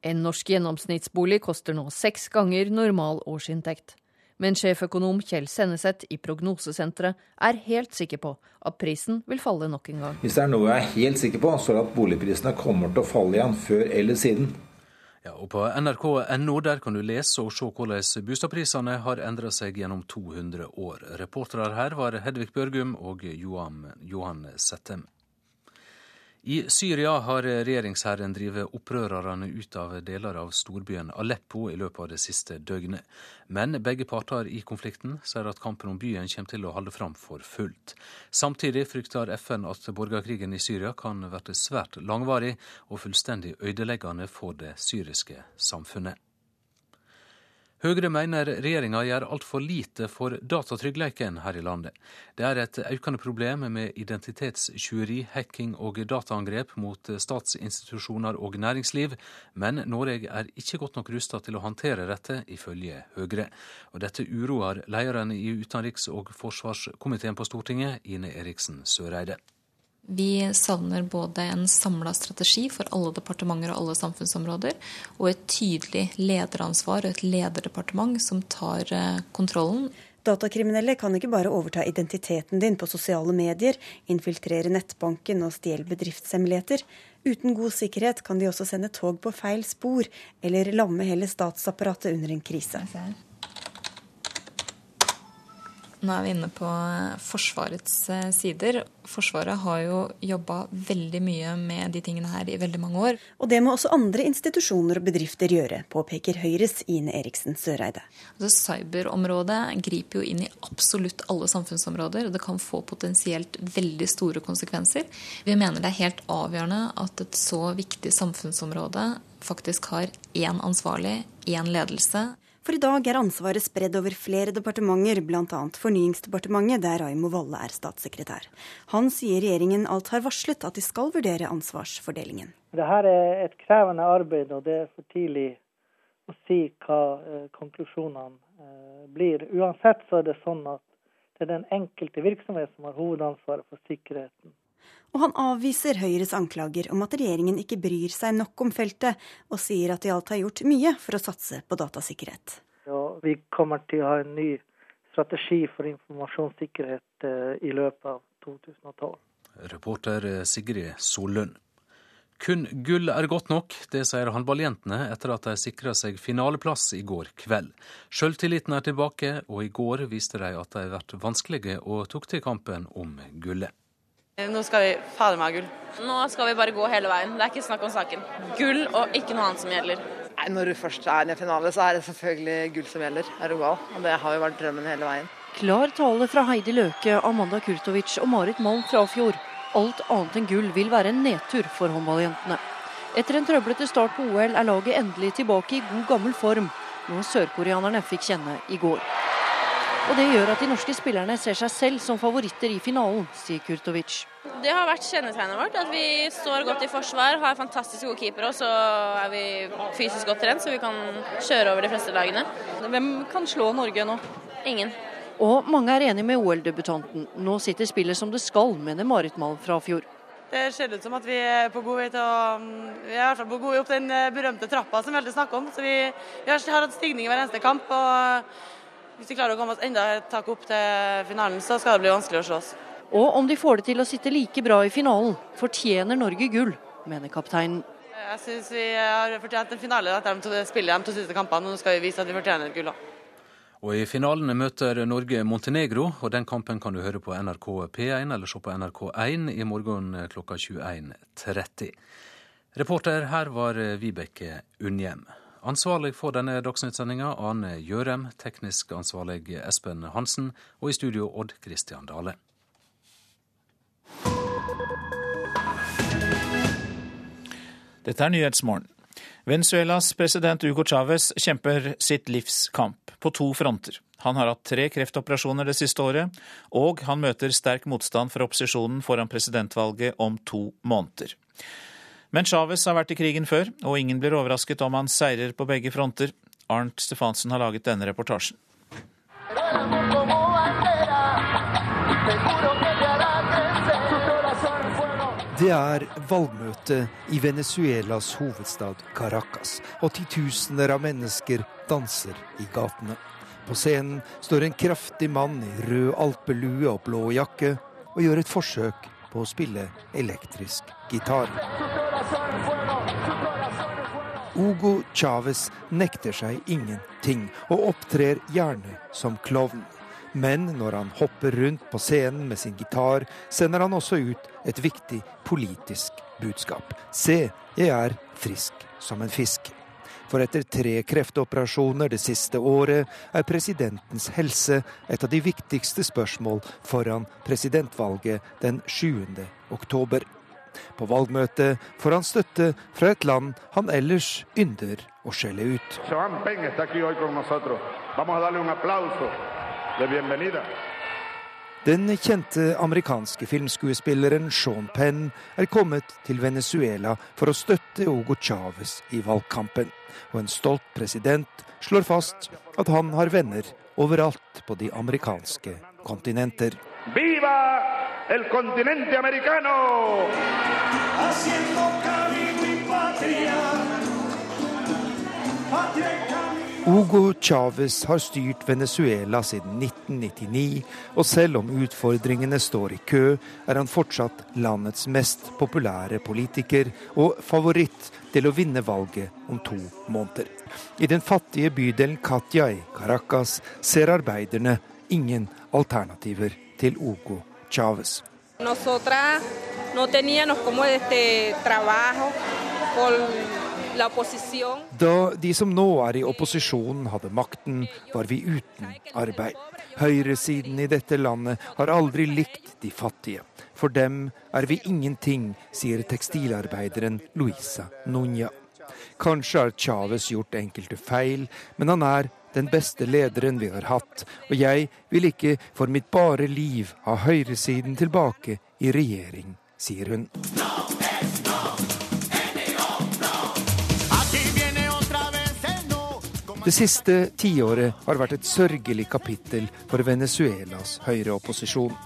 En norsk gjennomsnittsbolig koster nå seks ganger normal årsinntekt. Men sjeføkonom Kjell Senneset i Prognosesenteret er helt sikker på at prisen vil falle nok en gang. Hvis det er noe jeg er helt sikker på, så er det at boligprisene kommer til å falle igjen før eller siden. Ja, og På nrk.no der kan du lese og se hvordan boligprisene har endra seg gjennom 200 år. Reportere her var Hedvig Børgum og Johan, Johan Settem. I Syria har regjeringsherren drevet opprørerne ut av deler av storbyen Aleppo i løpet av det siste døgnet. Men begge parter i konflikten sier at kampen om byen kommer til å holde fram for fullt. Samtidig frykter FN at borgerkrigen i Syria kan bli svært langvarig og fullstendig ødeleggende for det syriske samfunnet. Høyre mener regjeringa gjør altfor lite for datatryggleiken her i landet. Det er et økende problem med identitetstyveri, hacking og dataangrep mot statsinstitusjoner og næringsliv, men Norge er ikke godt nok rusta til å håndtere dette, ifølge Høyre. Og dette uroer lederen i utenriks- og forsvarskomiteen på Stortinget, Ine Eriksen Søreide. Vi savner både en samla strategi for alle departementer og alle samfunnsområder, og et tydelig lederansvar og et lederdepartement som tar eh, kontrollen. Datakriminelle kan ikke bare overta identiteten din på sosiale medier, infiltrere nettbanken og stjele bedriftshemmeligheter. Uten god sikkerhet kan de også sende tog på feil spor, eller lamme hele statsapparatet under en krise. Nå er vi inne på eh, Forsvarets eh, sider. Forsvaret har jo jobba veldig mye med de tingene her i veldig mange år. Og det må også andre institusjoner og bedrifter gjøre, påpeker Høyres Ine Eriksen Søreide. Altså, cyberområdet griper jo inn i absolutt alle samfunnsområder, og det kan få potensielt veldig store konsekvenser. Vi mener det er helt avgjørende at et så viktig samfunnsområde faktisk har én ansvarlig, én ledelse for i dag er ansvaret spredd over flere departementer, bl.a. Fornyingsdepartementet, der Raimo Valle er statssekretær. Han sier regjeringen alt har varslet at de skal vurdere ansvarsfordelingen. Dette er et krevende arbeid, og det er for tidlig å si hva eh, konklusjonene eh, blir. Uansett så er det sånn at det er den enkelte virksomhet som har hovedansvaret for sikkerheten. Og han avviser Høyres anklager om at regjeringen ikke bryr seg nok om feltet, og sier at de alt har gjort mye for å satse på datasikkerhet. Ja, vi kommer til å ha en ny strategi for informasjonssikkerhet eh, i løpet av 2012. Reporter Sigrid Sollund. Kun gull er godt nok, det sier håndballjentene etter at de sikra seg finaleplass i går kveld. Sjøltilliten er tilbake, og i går viste de at de har vært vanskelige og tok til kampen om gullet. Nå skal vi fader meg ha gull. Nå skal vi bare gå hele veien. Det er ikke snakk om saken. Gull og ikke noe annet som gjelder. Nei, Når du først er i finale, så er det selvfølgelig gull som gjelder. Er du gal? Og det har jo vært drømmen hele veien. Klar tale fra Heidi Løke, Amanda Kurtovic og Marit Malm Frafjord. Alt annet enn gull vil være en nedtur for håndballjentene. Etter en trøblete start på OL er laget endelig tilbake i god gammel form, noe sørkoreanerne fikk kjenne i går. Og Det gjør at de norske spillerne ser seg selv som favoritter i finalen, sier Kurtovic. Det har vært kjennetegnet vårt, at vi står godt i forsvar, har fantastisk gode keepere, og så er vi fysisk godt trent, så vi kan kjøre over de fleste lagene. Hvem kan slå Norge nå? Ingen. Og mange er enig med OL-debutanten. Nå sitter spillet som det skal, mener Marit Malm fra fjor. Det ser ut som at vi er på god vei til å Vi er i hvert fall på god vei opp den berømte trappa som vi alltid snakker om. Så vi, vi har hatt stigning i hver eneste kamp. og Hvis vi klarer å komme oss enda et tak opp til finalen, så skal det bli vanskelig å slå oss. Og om de får det til å sitte like bra i finalen, fortjener Norge gull, mener kapteinen. Jeg syns vi har fortjent en finale etter de spiller de to siste kampene. og Nå skal vi vise at vi fortjener gull gull. Og I finalen møter Norge Montenegro, og den kampen kan du høre på NRK P1 eller se på NRK1 i morgen klokka 21.30. Reporter her var Vibeke Unnhjem. Ansvarlig for denne dagsnyttsendinga Ane Gjørem, teknisk ansvarlig Espen Hansen, og i studio Odd Christian Dale. Dette er Nyhetsmorgen. Venezuelas president Hugo Chávez kjemper sitt livs kamp på to fronter. Han har hatt tre kreftoperasjoner det siste året, og han møter sterk motstand fra opposisjonen foran presidentvalget om to måneder. Men Chávez har vært i krigen før, og ingen blir overrasket om han seirer på begge fronter. Arnt Stefansen har laget denne reportasjen. Det er valgmøte i Venezuelas hovedstad Caracas, og titusener av mennesker danser i gatene. På scenen står en kraftig mann i rød alpelue og blå jakke og gjør et forsøk på å spille elektrisk gitar. Hugo Chávez nekter seg ingenting, og opptrer gjerne som klovn. Men når han hopper rundt på scenen med sin gitar, sender han også ut et viktig politisk budskap. Se, jeg er frisk som en fisk. For etter tre kreftoperasjoner det siste året er presidentens helse et av de viktigste spørsmål foran presidentvalget den 7. oktober. På valgmøtet får han støtte fra et land han ellers ynder å skjelle ut. Den kjente amerikanske filmskuespilleren Sean Penn er kommet til Venezuela for å støtte Hugo Chávez i valgkampen. Og en stolt president slår fast at han har venner overalt på de amerikanske kontinenter. Viva el continente americano! Haciendo camino y patria. Hugo Chávez har styrt Venezuela siden 1999, og selv om utfordringene står i kø, er han fortsatt landets mest populære politiker og favoritt til å vinne valget om to måneder. I den fattige bydelen Katja i Caracas ser arbeiderne ingen alternativer til Hugo Chávez. Nosotras no teníamos como este trabajo por da de som nå er i opposisjon hadde makten, var vi uten arbeid. Høyresiden i dette landet har aldri likt de fattige. For dem er vi ingenting, sier tekstilarbeideren Luisa Nuña. Kanskje har Chávez gjort enkelte feil, men han er den beste lederen vi har hatt, og jeg vil ikke for mitt bare liv ha høyresiden tilbake i regjering, sier hun. Det siste tiåret har vært et sørgelig kapittel for Venezuelas høyreopposisjon.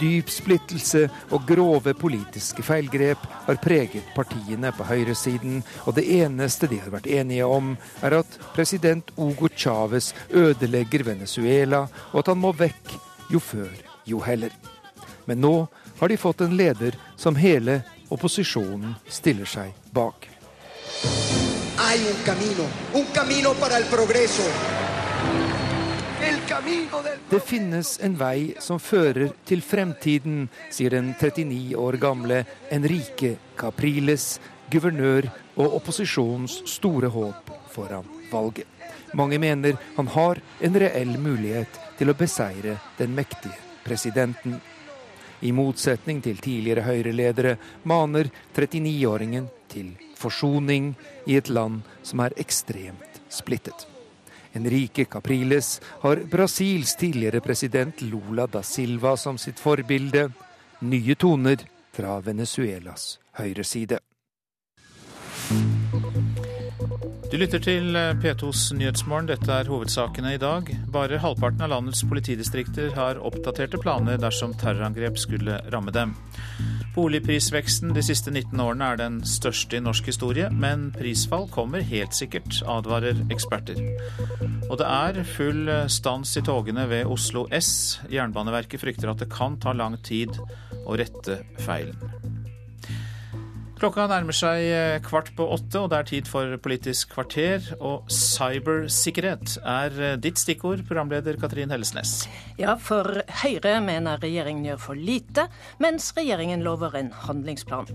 Dyp splittelse og grove politiske feilgrep har preget partiene på høyresiden, og det eneste de har vært enige om, er at president Hugo Chávez ødelegger Venezuela, og at han må vekk jo før, jo heller. Men nå har de fått en leder som hele opposisjonen stiller seg bak. Hay un camino, un camino para el progreso. Det finnes en vei som fører til fremtiden, sier den 39 år gamle Enrique Capriles, guvernør og opposisjonens store håp foran valget. Mange mener han har en reell mulighet til å beseire den mektige presidenten. I motsetning til tidligere Høyre-ledere maner 39-åringen til forsoning i et land som er ekstremt splittet. Enrique Capriles har Brasils tidligere president Lula da Silva som sitt forbilde. Nye toner fra Venezuelas høyreside. Du lytter til P2s Nyhetsmorgen. Dette er hovedsakene i dag. Bare halvparten av landets politidistrikter har oppdaterte planer dersom terrorangrep skulle ramme dem. Boligprisveksten de siste 19 årene er den største i norsk historie, men prisfall kommer helt sikkert, advarer eksperter. Og det er full stans i togene ved Oslo S. Jernbaneverket frykter at det kan ta lang tid å rette feilen. Klokka nærmer seg eh, kvart på åtte, og det er tid for Politisk kvarter. Og cybersikkerhet er eh, ditt stikkord, programleder Katrin Hellesnes. Ja, for Høyre mener regjeringen gjør for lite, mens regjeringen lover en handlingsplan.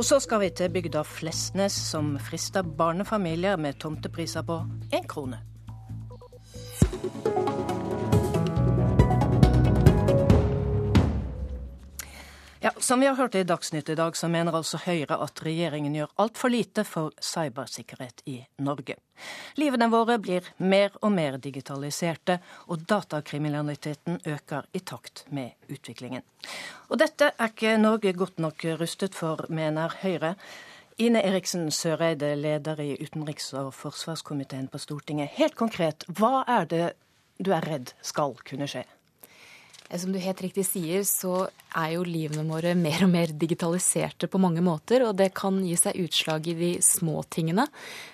Og så skal vi til bygda Flesnes, som frister barnefamilier med tomtepriser på én krone. Ja, Som vi har hørt i Dagsnytt i dag, så mener altså Høyre at regjeringen gjør altfor lite for cybersikkerhet i Norge. Livene våre blir mer og mer digitaliserte, og datakriminaliteten øker i takt med utviklingen. Og dette er ikke Norge godt nok rustet for, mener Høyre. Ine Eriksen Søreide, leder i utenriks- og forsvarskomiteen på Stortinget. Helt konkret, hva er det du er redd skal kunne skje? Som du helt riktig sier, så er jo livene våre mer og mer digitaliserte på mange måter. Og det kan gi seg utslag i de små tingene,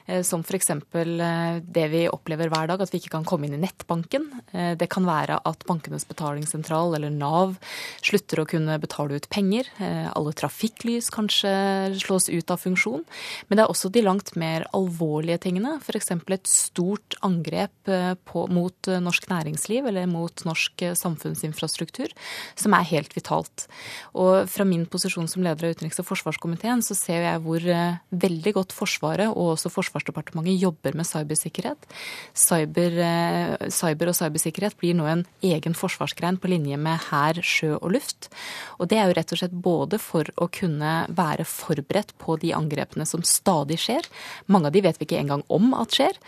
eh, som f.eks. Eh, det vi opplever hver dag, at vi ikke kan komme inn i nettbanken. Eh, det kan være at bankenes betalingssentral eller Nav slutter å kunne betale ut penger. Alle trafikklys kanskje slås ut av funksjon. Men det er også de langt mer alvorlige tingene. F.eks. et stort angrep på, mot norsk næringsliv eller mot norsk samfunnsinfrastruktur, som er helt vitalt alt. Og fra min posisjon som leder av utenriks- og forsvarskomiteen, så ser jeg hvor eh, veldig godt Forsvaret og også Forsvarsdepartementet jobber med cybersikkerhet. Cyber, eh, cyber og cybersikkerhet blir nå en egen forsvarsgrein på linje med hær, sjø og luft. Og det er jo rett og slett både for å kunne være forberedt på de angrepene som stadig skjer. Mange av de vet vi ikke engang om at skjer.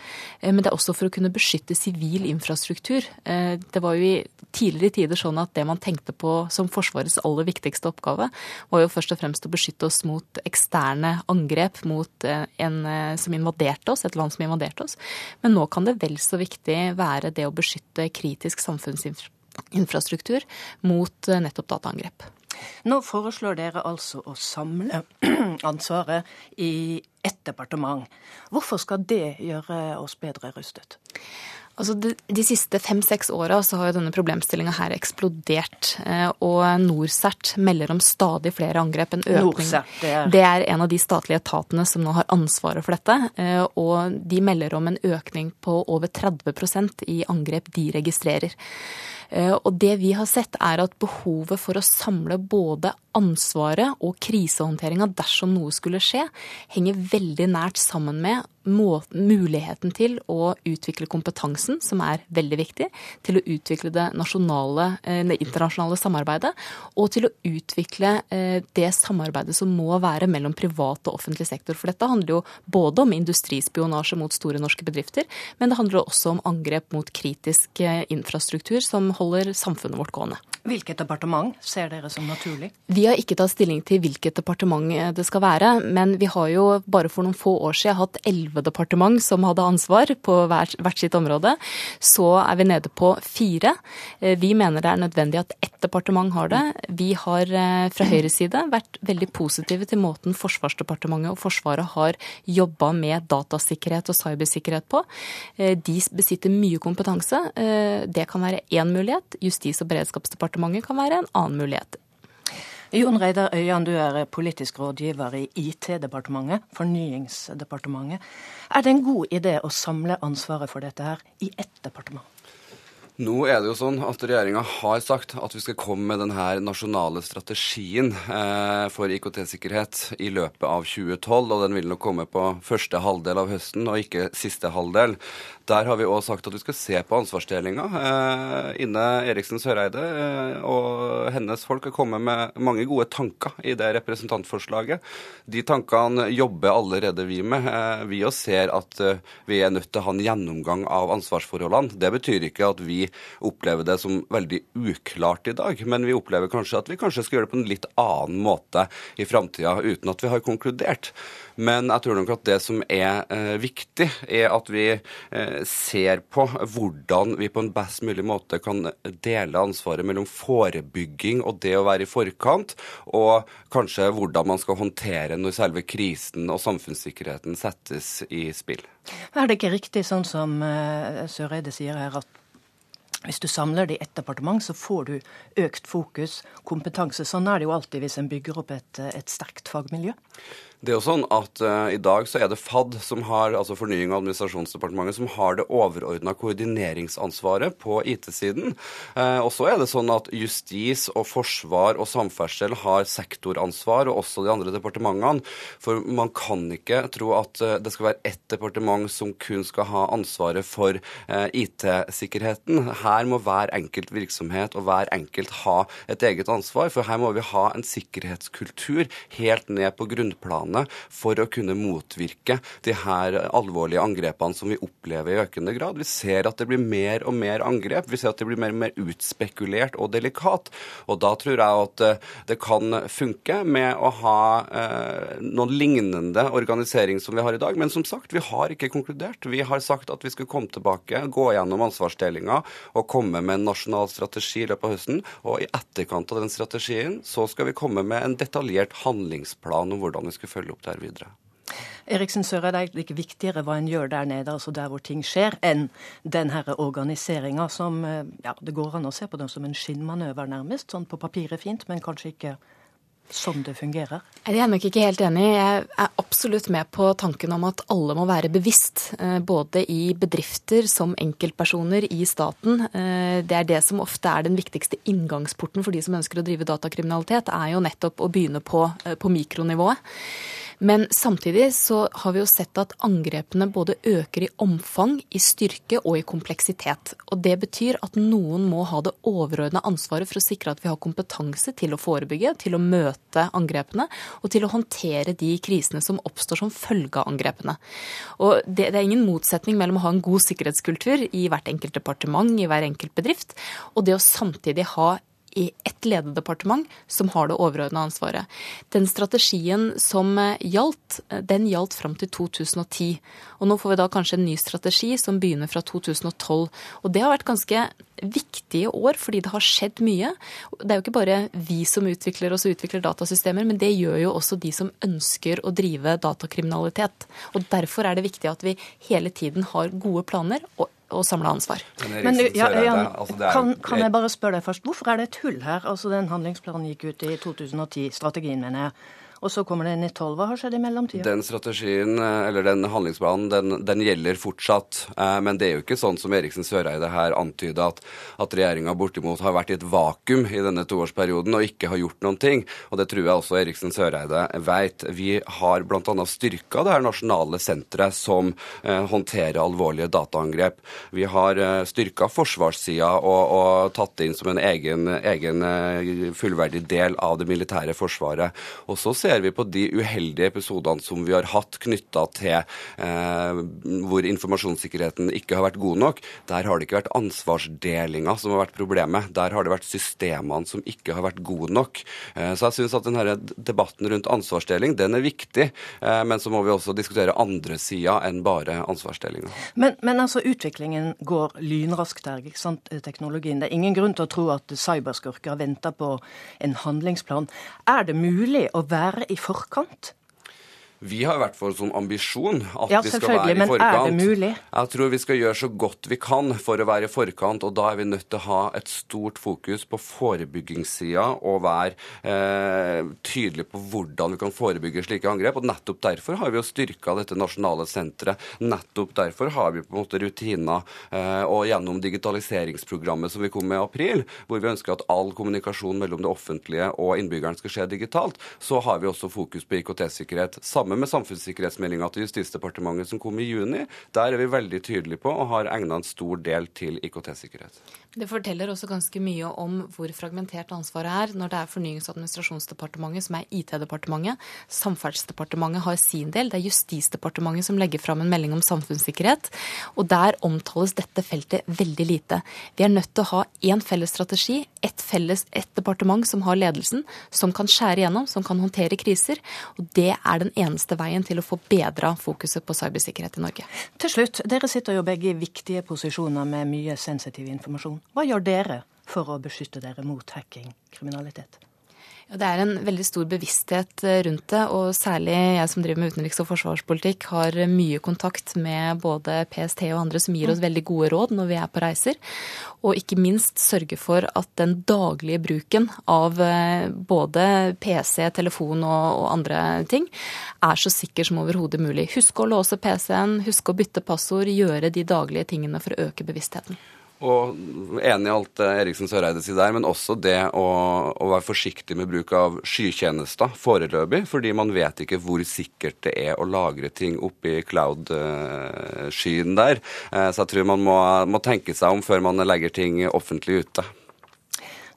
Eh, men det er også for å kunne beskytte sivil infrastruktur. Det var jo i tidligere tider sånn at det man tenkte på som Forsvaret Forsvarets aller viktigste oppgave var jo først og fremst å beskytte oss mot eksterne angrep mot eh, en eh, som invaderte oss, et land som invaderte oss. Men nå kan det vel så viktig være det å beskytte kritisk samfunnsinfrastruktur mot eh, nettopp dataangrep. Nå foreslår dere altså å samle ansvaret i ett departement. Hvorfor skal det gjøre oss bedre rustet? Altså de, de siste fem-seks åra så har jo denne problemstillinga her eksplodert. Eh, og NorCERT melder om stadig flere angrep. En økning. Det er... det er en av de statlige etatene som nå har ansvaret for dette. Eh, og de melder om en økning på over 30% i angrep de registrerer. Eh, og det vi har sett, er at behovet for å samle både ansvaret og krisehåndteringa dersom noe skulle skje, henger veldig nært sammen med muligheten til å utvikle kompetansen, som er veldig viktig, til å utvikle det, eh, det internasjonale samarbeidet, og til å utvikle eh, det samarbeidet som må være mellom privat og offentlig sektor. For dette handler jo både om industrispionasje mot store norske bedrifter, men det handler også om angrep mot kritisk infrastruktur som holder samfunnet vårt gående. Hvilket departement ser dere som naturlig? Vi har ikke tatt stilling til hvilket departement eh, det skal være, men vi har jo bare for noen få år siden hatt elleve departement som hadde ansvar på hvert, sitt område. Så er vi nede på fire. Eh, vi mener det er nødvendig at ett departement har det. Vi har eh, fra Høyres side vært veldig positive til måten Forsvarsdepartementet og Forsvaret har jobba med datasikkerhet og cybersikkerhet på. De besitter mye kompetanse. Det kan være én mulighet. Justis- og beredskapsdepartementet kan være en annen mulighet. Jon Reidar Øyan, du er politisk rådgiver i IT-departementet, Fornyingsdepartementet. Er det en god idé å samle ansvaret for dette her i ett departement? Nå er det jo sånn at regjeringa har sagt at vi skal komme med denne nasjonale strategien eh, for IKT-sikkerhet i løpet av 2012. Og den vil nok komme på første halvdel av høsten, og ikke siste halvdel. Der har vi òg sagt at vi skal se på ansvarsdelinga. Eh, Ine Eriksen Søreide eh, og hennes folk har kommet med mange gode tanker i det representantforslaget. De tankene jobber allerede vi med. Eh, vi òg ser at vi er nødt til å ha en gjennomgang av ansvarsforholdene. Det betyr ikke at vi opplever det som veldig uklart i dag, men vi opplever kanskje at vi kanskje skal gjøre det på en litt annen måte i framtida, uten at vi har konkludert. Men jeg tror nok at det som er viktig, er at vi ser på hvordan vi på en best mulig måte kan dele ansvaret mellom forebygging og det å være i forkant, og kanskje hvordan man skal håndtere når selve krisen og samfunnssikkerheten settes i spill. Er det ikke riktig sånn som uh, Søreide sier her, at hvis du samler det i ett departement, så får du økt fokus, kompetanse. Sånn er det jo alltid hvis en bygger opp et, et sterkt fagmiljø. Det er jo sånn at uh, I dag så er det FAD, som har, altså Fornying- og administrasjonsdepartementet, som har det overordna koordineringsansvaret på IT-siden. Uh, og så er det sånn at justis og forsvar og samferdsel har sektoransvar, og også de andre departementene. For man kan ikke tro at uh, det skal være ett departement som kun skal ha ansvaret for IT-sikkerheten. Her må hver enkelt virksomhet og hver enkelt ha et eget ansvar, for her må vi ha en sikkerhetskultur helt ned på grunnplanet bane for å kunne motvirke de her alvorlige angrepene som vi opplever i økende grad. Vi ser at det blir mer og mer angrep. Vi ser at det blir mer og mer utspekulert og delikat. Og da tror jeg at eh, det kan funke med å ha eh, noen lignende organisering som vi har i dag. Men som sagt, vi har ikke konkludert. Vi har sagt at vi skal komme tilbake, gå gjennom ansvarsdelinga og komme med en nasjonal strategi i løpet av høsten. Og i etterkant av den strategien så skal vi komme med en detaljert handlingsplan om hvordan vi skal følge opp der videre. Eriksen det er ikke viktigere hva en gjør der nede, altså der hvor ting skjer, enn den her organiseringa som eh, ja, det går an å se på den som en skinnmanøver, nærmest. Sånn på papiret fint, men kanskje ikke sånn det fungerer? Jeg er nok ikke helt enig. Jeg er absolutt med på tanken om at alle må være bevisst. Eh, både i bedrifter som enkeltpersoner i staten. Eh, det er det som ofte er den viktigste inngangsporten for de som ønsker å drive datakriminalitet, er jo nettopp å begynne på, på mikronivået. Men samtidig så har vi jo sett at angrepene både øker i omfang, i styrke og i kompleksitet. Og det betyr at noen må ha det overordna ansvaret for å sikre at vi har kompetanse til å forebygge, til å møte angrepene og til å håndtere de krisene som oppstår som følge av angrepene. Og det, det er ingen motsetning mellom å ha en god sikkerhetskultur i hvert enkelt departement, i hver enkelt bedrift, og det å samtidig ha i ett lederdepartement som har det overordna ansvaret. Den strategien som eh, gjaldt, eh, den gjaldt fram til 2010. Og nå får vi da kanskje en ny strategi som begynner fra 2012. Og det har vært ganske viktige år, fordi det har skjedd mye. Det er jo ikke bare vi som utvikler oss og utvikler datasystemer, men det gjør jo også de som ønsker å drive datakriminalitet. Og derfor er det viktig at vi hele tiden har gode planer og og samle ansvar. Men, ja, Jan, altså kan, kan, jeg bare spørre deg først, Hvorfor er det et hull her? Altså Den handlingsplanen gikk ut i 2010, strategien mener jeg. Og så kommer det inn i tolv. Hva har skjedd i mellomtida? Den strategien, eh, eller den handlingsplanen, den, den, gjelder fortsatt. Eh, men det er jo ikke sånn som Eriksen Søreide her antyder, at, at regjeringa bortimot har vært i et vakuum i denne toårsperioden og ikke har gjort noen ting. Og det tror jeg også Eriksen Søreide vet. Vi har bl.a. styrka det her nasjonale senteret som eh, håndterer alvorlige dataangrep. Vi har styrka forsvarssida og, og, tatt det inn som en egen, egen fullverdig del av det militære forsvaret. Og så ser ser vi på de uheldige episodene som vi har hatt knytta til eh, hvor informasjonssikkerheten ikke har vært god nok. Der har det ikke vært ansvarsdelinga som har vært problemet. Der har det vært systemene som ikke har vært gode nok. Eh, så jeg syns at denne debatten rundt ansvarsdeling den er viktig, eh, men så må vi også diskutere andre sider enn bare ansvarsdelinga. Men, men, altså, utviklingen går lynraskt her, ikke sant, teknologien. Det er ingen grunn til å tro at cyberskurker venter på en handlingsplan. Er det mulig å være i forkant? Vi har i hvert fall som ambisjon at ja, vi skal være i forkant. Men er det mulig? Jeg tror vi skal gjøre så godt vi kan for å være i forkant, og da er vi nødt til å ha et stort fokus på forebyggingssida og være eh, tydelige på hvordan vi kan forebygge slike angrep. og Nettopp derfor har vi jo styrka dette nasjonale senteret. Nettopp derfor har vi på en måte rutiner eh, og gjennom digitaliseringsprogrammet som vi kom med i april, hvor vi ønsker at all kommunikasjon mellom det offentlige og innbyggeren skal skje digitalt, så har vi også fokus på IKT-sikkerhet. Sammen sammen med samfunnssikkerhetsmeldinga til Justisdepartementet som kom i juni. Der er vi veldig tydelige på og har egna en stor del til IKT-sikkerhet. Det forteller også ganske mye om hvor fragmentert ansvaret er når det er Fornyings- og administrasjonsdepartementet som er IT-departementet. Samferdselsdepartementet har sin del. Det er Justisdepartementet som legger fram en melding om samfunnssikkerhet. Og der omtales dette feltet veldig lite. Vi er nødt til å ha én felles strategi, ett felles et departement som har ledelsen, som kan skjære igjennom, som kan håndtere kriser. Og det er den eneste veien til å få bedra fokuset på cybersikkerhet i Norge. Til slutt, dere sitter jo begge i viktige posisjoner med mye sensitiv informasjon. Hva gjør dere for å beskytte dere mot hacking-kriminalitet? Ja, det er en veldig stor bevissthet eh, rundt det, og særlig jeg som driver med utenriks- og forsvarspolitikk, har mye kontakt med både PST og andre som gir oss veldig gode råd når vi er på reiser. Og ikke minst sørge for at den daglige bruken av eh, både PC, telefon og, og andre ting er så sikker som overhodet mulig. Husk å låse PC-en, husk å bytte passord, gjøre de daglige tingene for å øke bevisstheten. Og enig i alt Eriksen Søreide sier der, men også det å, å, være forsiktig med bruk av skykjenester foreløpig, fordi man vet ikke hvor sikkert det er å lagre ting oppi cloud-skyen der. Eh, så jeg tror man må, må tenke seg om før man legger ting offentlig ute.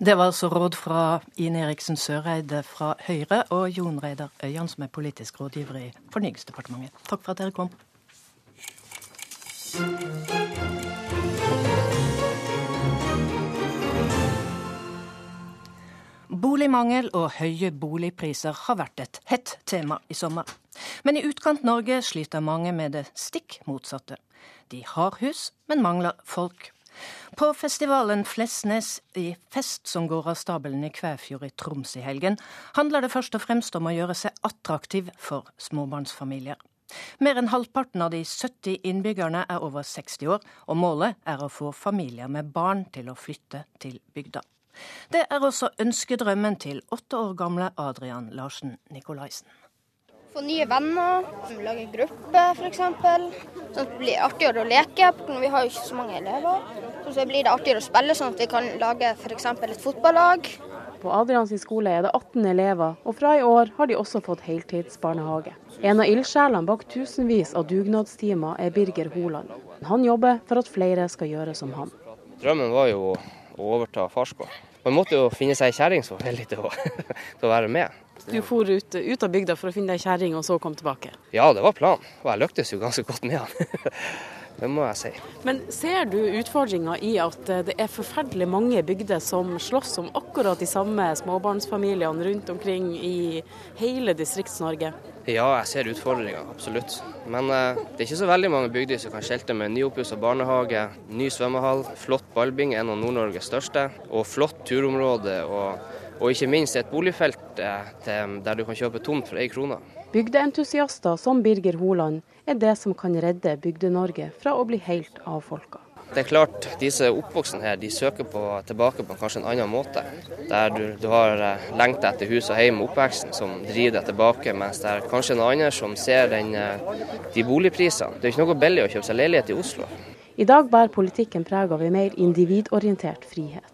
Det var altså råd fra Ine Eriksen Søreide fra Høyre og Jon Reidar Øyan, som er politisk rådgiver i Fornyingsdepartementet. Takk for at dere kom. Boligmangel og høye boligpriser har vært et hett tema i sommer. Men i Utkant-Norge sliter mange med det stikk motsatte. De har hus, men mangler folk. På festivalen Flesnes i Fest, som går av stabelen i Kvæfjord i Troms i helgen, handler det først og fremst om å gjøre seg attraktiv for småbarnsfamilier. Mer enn halvparten av de 70 innbyggerne er over 60 år, og målet er å få familier med barn til å flytte til bygda. Det er også ønskedrømmen til åtte år gamle Adrian Larsen Nikolaisen. Få nye venner, lage gruppe f.eks. Sånn at det blir artigere å leke. Vi har jo ikke så mange elever. Så blir det artigere å spille, sånn at vi kan lage f.eks. et fotballag. På Adrians skole er det 18 elever, og fra i år har de også fått heltidsbarnehage. En av ildsjelene bak tusenvis av dugnadstimer er Birger Holand. Han jobber for at flere skal gjøre som han. Drømmen var jo å overta farskap. Man måtte jo finne seg ei kjerring som var villig til å, til å være med. Du for ut, ut, av bygda for å finne deg kjerring, og så kom tilbake? Ja, det var planen. Og jeg lyktes jo ganske godt med han. Det må jeg si. Men ser du utfordringa i at det er forferdelig mange bygder som slåss om akkurat de samme småbarnsfamiliene rundt omkring i hele Distrikts-Norge? Ja, jeg ser utfordringa, absolutt. Men eh, det er ikke så veldig mange bygder som kan skjelte med nyoppussa barnehage, ny svømmehall, flott ballbing, en av Nord-Norges største, og flott turområde. Og, og ikke minst et boligfelt eh, der du kan kjøpe tomt for ei krone. Bygdeentusiaster som Birger Holand er det som kan redde Bygde-Norge fra å bli helt avfolka. Det er klart, Disse oppvoksne her, de søker på, tilbake på kanskje en annen måte. Der du, du har eh, lengta etter hus og hjem og oppveksten som driver deg tilbake, mens det er kanskje en annen som ser den, eh, de boligprisene. Det er ikke noe billig å kjøpe seg leilighet i Oslo. I dag bærer politikken preg av en mer individorientert frihet.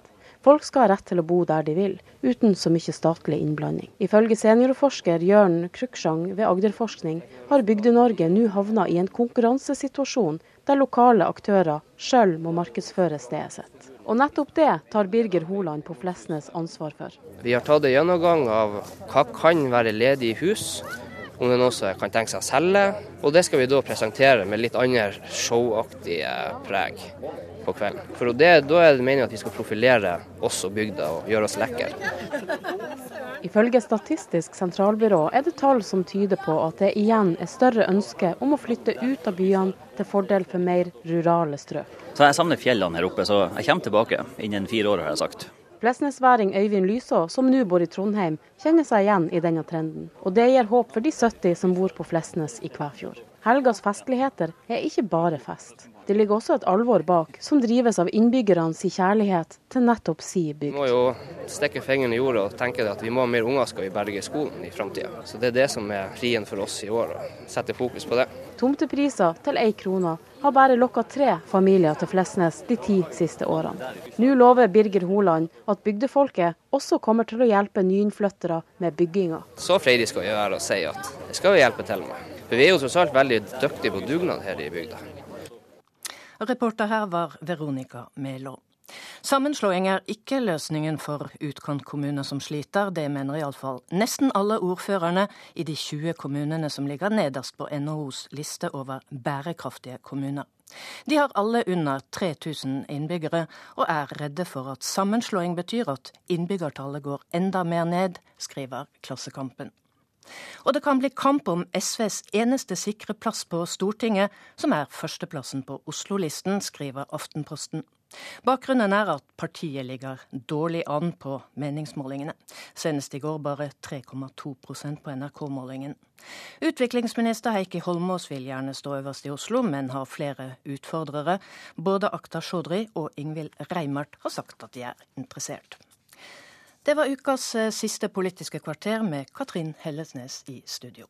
Folk skal ha rett til å bo der de vil, uten så mye statlig innblanding. Ifølge seniorforsker Jørn Kruksjang ved Agderforskning har Bygde-Norge nå havna i en konkurransesituasjon der lokale aktører sjøl må markedsføre stedet sitt. Og nettopp det tar Birger Holand på Flesnes ansvar for. Vi har tatt en gjennomgang av hva kan være ledig i hus, om det er noe som kan tenke seg å selge. Og det skal vi da presentere med litt andre showaktige preg på kvelden. For det, Da er det meningen at vi skal profilere oss og bygda og gjøre oss lekre. Ifølge Statistisk sentralbyrå er det tall som tyder på at det igjen er større ønske om å flytte ut av byene til fordel for mer rurale strøk. Så Jeg savner fjellene her oppe, så jeg kommer tilbake innen fire år, har jeg sagt. Flesnesværing Øyvind Lyså, som nå bor i Trondheim, kjenner seg igjen i denne trenden. Og det gir håp for de 70 som bor på Flesnes i Kvæfjord. Helgas festligheter er ikke bare fest. Det ligger også et alvor bak, som drives av innbyggernes kjærlighet til nettopp si bygd. Vi må jo stikke fingeren i jorda og tenke at vi må ha mer unger skal vi berge skolen i framtida. Så det er det som er frien for oss i år, å sette fokus på det. Tomtepriser til ei krone har bare lokka tre familier til Flesnes de ti siste årene. Nå lover Birger Holand at bygdefolket også kommer til å hjelpe nyinnflyttere med bygginga. Så freidig skal vi være og si at det skal vi hjelpe til med. For vi er jo tross alt veldig dyktige på dugnad her i bygda. Reporter her var Veronica Melo. Sammenslåing er ikke løsningen for utkantkommuner som sliter. Det mener iallfall nesten alle ordførerne i de 20 kommunene som ligger nederst på NHOs liste over bærekraftige kommuner. De har alle under 3000 innbyggere, og er redde for at sammenslåing betyr at innbyggertallet går enda mer ned, skriver Klassekampen. Og det kan bli kamp om SVs eneste sikre plass på Stortinget, som er førsteplassen på Oslo-listen, skriver Aftenposten. Bakgrunnen er at partiet ligger dårlig an på meningsmålingene. Senest i går bare 3,2% på NRK-målingen. Utviklingsminister Heikki Holmås vil gjerne stå øverst i Oslo, men har flere utfordrere. Både Akta Chaudhry og Ingvild Reimert har sagt at de er interessert. Det var ukas eh, siste Politiske kvarter med Katrin Hellesnes i studio.